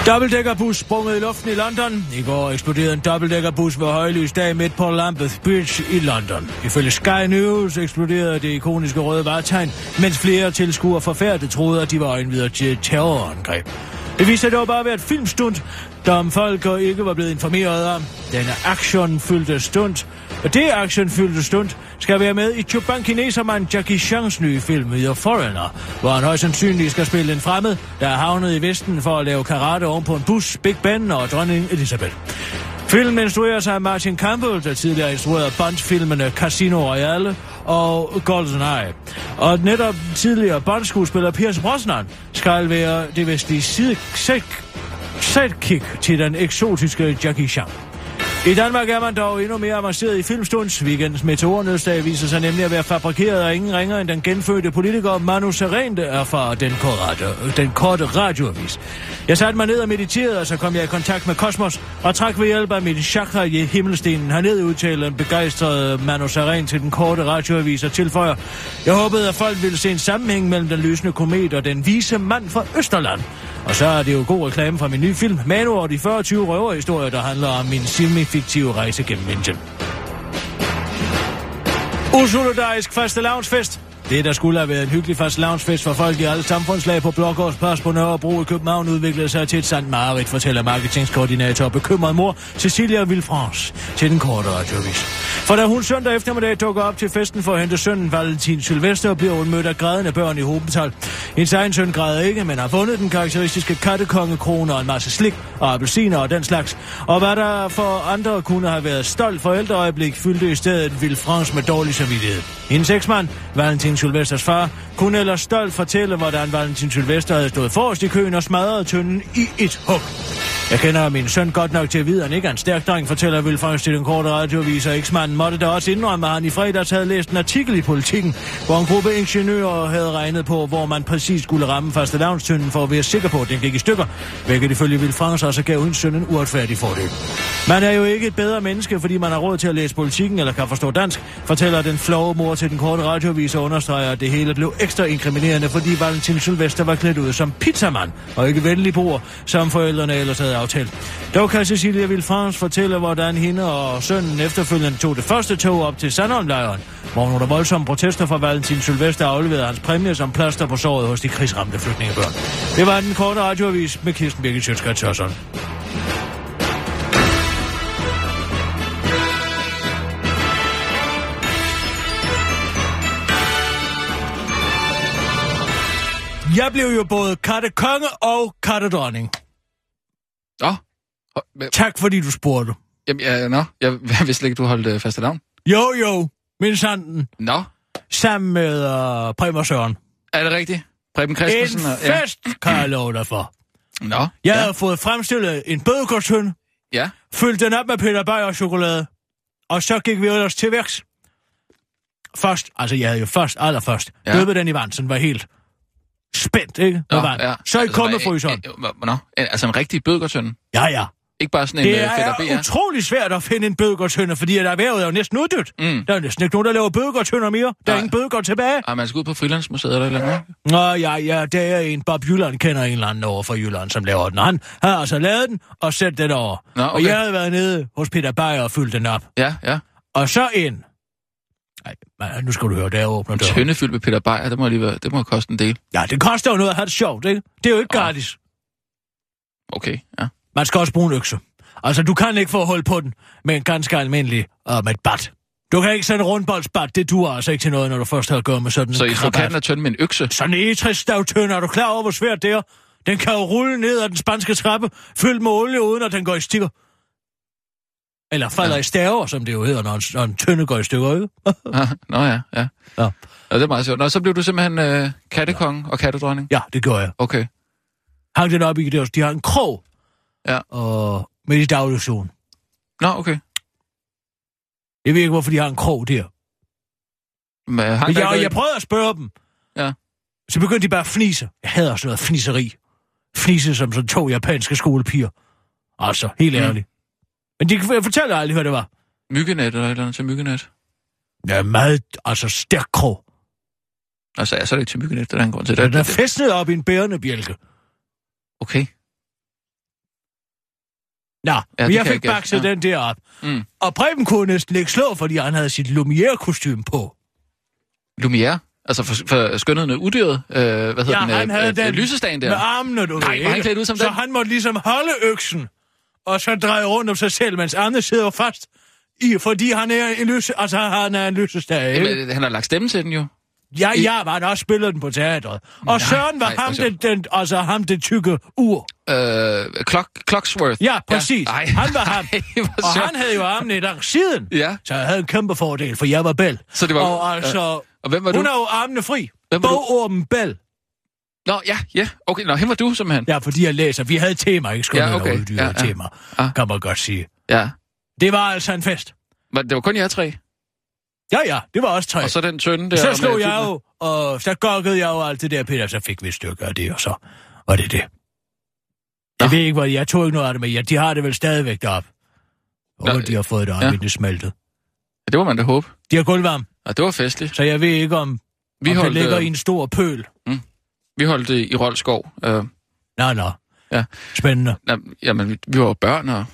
Dobbeltdækkerbus sprunget i luften i London. I går eksploderede en dobbeltdækkerbus ved højlys dag midt på Lambeth Bridge i London. Ifølge Sky News eksploderede det ikoniske røde varetegn, mens flere tilskuere forfærdet troede, at de var øjenvidere til et terrorangreb. Det viste sig dog bare at være et filmstunt, om folk ikke var blevet informeret om. Denne actionfyldte stund det actionfyldte stund skal være med i Chuban Jackie Chans nye film The Foreigner, hvor han højst sandsynligt skal spille en fremmed, der er havnet i Vesten for at lave karate oven på en bus, Big Ben og dronning Elizabeth. Filmen instrueres af Martin Campbell, der tidligere instruerede Bond-filmene Casino Royale og GoldenEye. Og netop tidligere Bond-skuespiller Pierce Brosnan skal være det vestlige side sidekick til den eksotiske Jackie Chan. I Danmark er man dog endnu mere avanceret i filmstunds. Weekendens meteornødsdag viser sig nemlig at være fabrikeret af ingen ringer end den genfødte politiker Manu Seren, der er fra den korte, den korte radioavis. Jeg satte mig ned og mediterede, og så kom jeg i kontakt med kosmos, og trak ved hjælp af min chakra i himmelstenen herned, udtaler en begejstret Manu Seren til den korte radioavis og tilføjer. Jeg håbede, at folk ville se en sammenhæng mellem den lysende komet og den vise mand fra Østerland. Og så er det jo god reklame fra min nye film, Manu og de 40 røverhistorier, der handler om min Simi fiktive rejse gennem Indien. Usolidarisk faste lavnsfest. Det, der skulle have været en hyggelig fast loungefest for folk i alle samfundslag på Blågårdsplads på Nørrebro i København, udviklede sig til et sandt mareridt, fortæller marketingskoordinator og bekymret mor Cecilia Villefrance til den korte radiovis. For da hun søndag eftermiddag dukker op til festen for at hente sønnen Valentin Sylvester, bliver hun mødt af grædende børn i hobetal. Hendes egen søn græder ikke, men har fundet den karakteristiske kattekongekrone og en masse slik og appelsiner og den slags. Og hvad der for andre kunne have været stolt forældreøjeblik, fyldte i stedet Villefrance med dårlig samvittighed. Hendes eksmand, Valentin Sylvesters far, kunne ellers stolt fortælle, hvordan Valentin Sylvester havde stået forrest i køen og smadret tynden i et hug. Jeg kender min søn godt nok til at vide, at han ikke er en stærk dreng, fortæller Vilfrans til den korte radioavis, og eksmanden måtte da også indrømme, at han i fredags havde læst en artikel i Politiken, hvor en gruppe ingeniører havde regnet på, hvor man præcis skulle ramme faste lavnstønden for at være sikker på, at den gik i stykker, hvilket ifølge Vilfrans også gav hendes søn en uretfærdig fordel. Man er jo ikke et bedre menneske, fordi man har råd til at læse Politiken eller kan forstå dansk, fortæller den flove mor til den korte radioavis og understreger, at det hele blev ekstra inkriminerende, fordi Valentin Sylvester var klædt ud som pizzamand og ikke venlig bror, som forældrene ellers havde aftalt. Dog kan Cecilia Vilfrans fortælle, hvordan hende og sønnen efterfølgende tog det første tog op til Sandholmlejren, hvor under voldsomme protester fra Valentin Sylvester afleverede hans præmie som plaster på såret hos de krigsramte flygtningebørn. Det var den korte radioavis med Kirsten Birgit Sjøtskrets Jeg blev jo både kattekonge og kattedronning.
Nå.
Tak fordi du spurgte.
Jamen, ja, nå. Jeg, jeg vidste ikke, du holdt øh, faste navn.
Jo, jo. Min sanden.
Nå.
Sammen med uh, Preben og Søren.
Er det rigtigt? Preben Christensen?
En
og- ja.
fest, kan jeg love dig for.
Nå.
Jeg
ja.
havde fået fremstillet en bødekortshøn,
Ja.
fyldt den op med Peter Bayer chokolade, og så gik vi ellers til værks. Først, altså jeg havde jo først, allerførst,
Ja.
døbet den i den var helt spændt, ikke?
Nå,
vand.
ja.
Så i
Altså,
kummefryseren.
hvad- øh, øh, Nå, altså en rigtig bødgårdsøn.
Ja, ja.
Ikke bare sådan en
Det
øh, fætter
er
BR.
utrolig svært at finde en bødegårdshønder, fordi at erhvervet er jo næsten uddødt.
Mm.
Der er næsten ikke nogen, der laver bødegårdshønder mere. Der er ingen bødegård tilbage.
Ah, man skal ud på Frilandsmuseet eller eller andet.
Nå, ja, ja, det er en. Bob Jylland kender en eller anden over fra Jylland, som laver den. Han har altså lavet den og sendt den over.
Nå,
Og
okay.
jeg havde været nede hos Peter Bayer og fyldt den op.
Ja, ja.
Og så ind. Ej, man, nu skal du høre, der åbner
En
døren.
tønde fyldt med Peter Beyer, det må lige være, det må koste en del.
Ja, det koster jo noget at have det sjovt, ikke? Det er jo ikke gratis.
Okay, ja.
Man skal også bruge en økse. Altså, du kan ikke få hold på den med en ganske almindelig og med et bat. Du kan ikke sende rundboldsbat, det duer altså ikke til noget, når du først har gået med sådan
Så
en
I slår kanten af tønden med en økse?
Sådan en egetræsstavtønde, er du klar over, hvor svært det er? Den kan jo rulle ned ad den spanske trappe, fyldt med olie, uden at den går i stykker. Eller falder
Ja.
ja. i staver, som det jo hedder, når en, når en tønde går i stykker, ikke?
Ah, Nå ja, ja.
Ja.
Ja, det er meget sjovt. Nå, så blev du simpelthen øh, kattekonge og kattedronning?
ja, det gør jeg.
Okay.
Hang den op i det, de har en krog.
Ja.
Og med i dagligzonen.
Nå, okay.
Jeg ved ikke, hvorfor de har en krog der.
Men, hang
Men jeg,
ikke
jeg prøvede at spørge dem.
Ja.
Så begyndte de bare at fnise. Jeg hader sådan noget fniseri. Fnise som sådan to japanske skolepiger. Altså, helt
Mm.
Men de jeg fortæller aldrig, hvad det var.
Myggenet eller et eller andet til myggenet?
Ja, meget, altså stærk krog.
Altså, så er det ikke til myggenet, det er der en grund til.
Den er
Det, det,
fæstnet op i en bærende bjælke.
okay.
Nå,
Ja, det
men jeg fik
jeg
bakset ja. den der op.
Mm.
Og Preben kunne næsten ikke slå, fordi han havde sit Lumière-kostume på.
Lumière? Altså for, for skønheden af udyret? Øh, hvad hedder
Ja,
den?
han havde
øh,
den
øh, lysestagen der?
Med armene, du
Nej,
ved,
var han klædt ud som
Så
den?
han måtte ligesom holde øksen, og så dreje rundt om sig selv, mens andre sidder fast i, fordi han er en lyse, altså han er en lysestage, ikke?
Jamen, han har lagt stemme til den jo.
Ja, ja, var han også spillet den på teatret. Og
Nej,
Søren var
nej,
ham,
sjovt.
den, den, altså ham, det tykke ur.
Øh, Clock, Clocksworth.
Ja, præcis.
Ja. Ej.
Han var ham.
Ej, hvor
Og han havde jo armene i lang siden.
Ja.
Så jeg havde en kæmpe fordel, for jeg var Bell.
Så det var-
Og altså,
Og hvem var du?
hun er jo armene fri.
Hvem var?
Bogormen Bell.
Nå, ja, ja. Okay, nå, hen var du simpelthen.
Ja, fordi jeg læser. Vi havde tema, ikke? Skulle
Ja,
ja,
okay. Ja,
ja,
ja.
tema,
Ah.
kan man godt sige.
Ja.
Det var altså en fest.
Var, det var kun jer tre?
Ja, ja, det var også tre.
Og så den tønde der...
Så slog jeg jo, og så gokkede jeg jo alt det der, Peter, så fik vi et stykke af det, og så var det det. Jeg ved ikke, hvor jeg tog ikke noget af det med. Ja, de har det vel stadigvæk deroppe. Og
Nå,
de har fået det op,
ja.
ja. det smeltet.
Ja, det må man da håbe.
De har gulvvarme,
Ja, det var festligt.
så jeg ved ikke, om,
Vi
om
holdt,
det ligger
øh,
i en stor pøl.
Vi holdt det i Rolskov. Øh,
Nå, nå.
Ja.
Spændende.
na, jamen, vi- var børn, og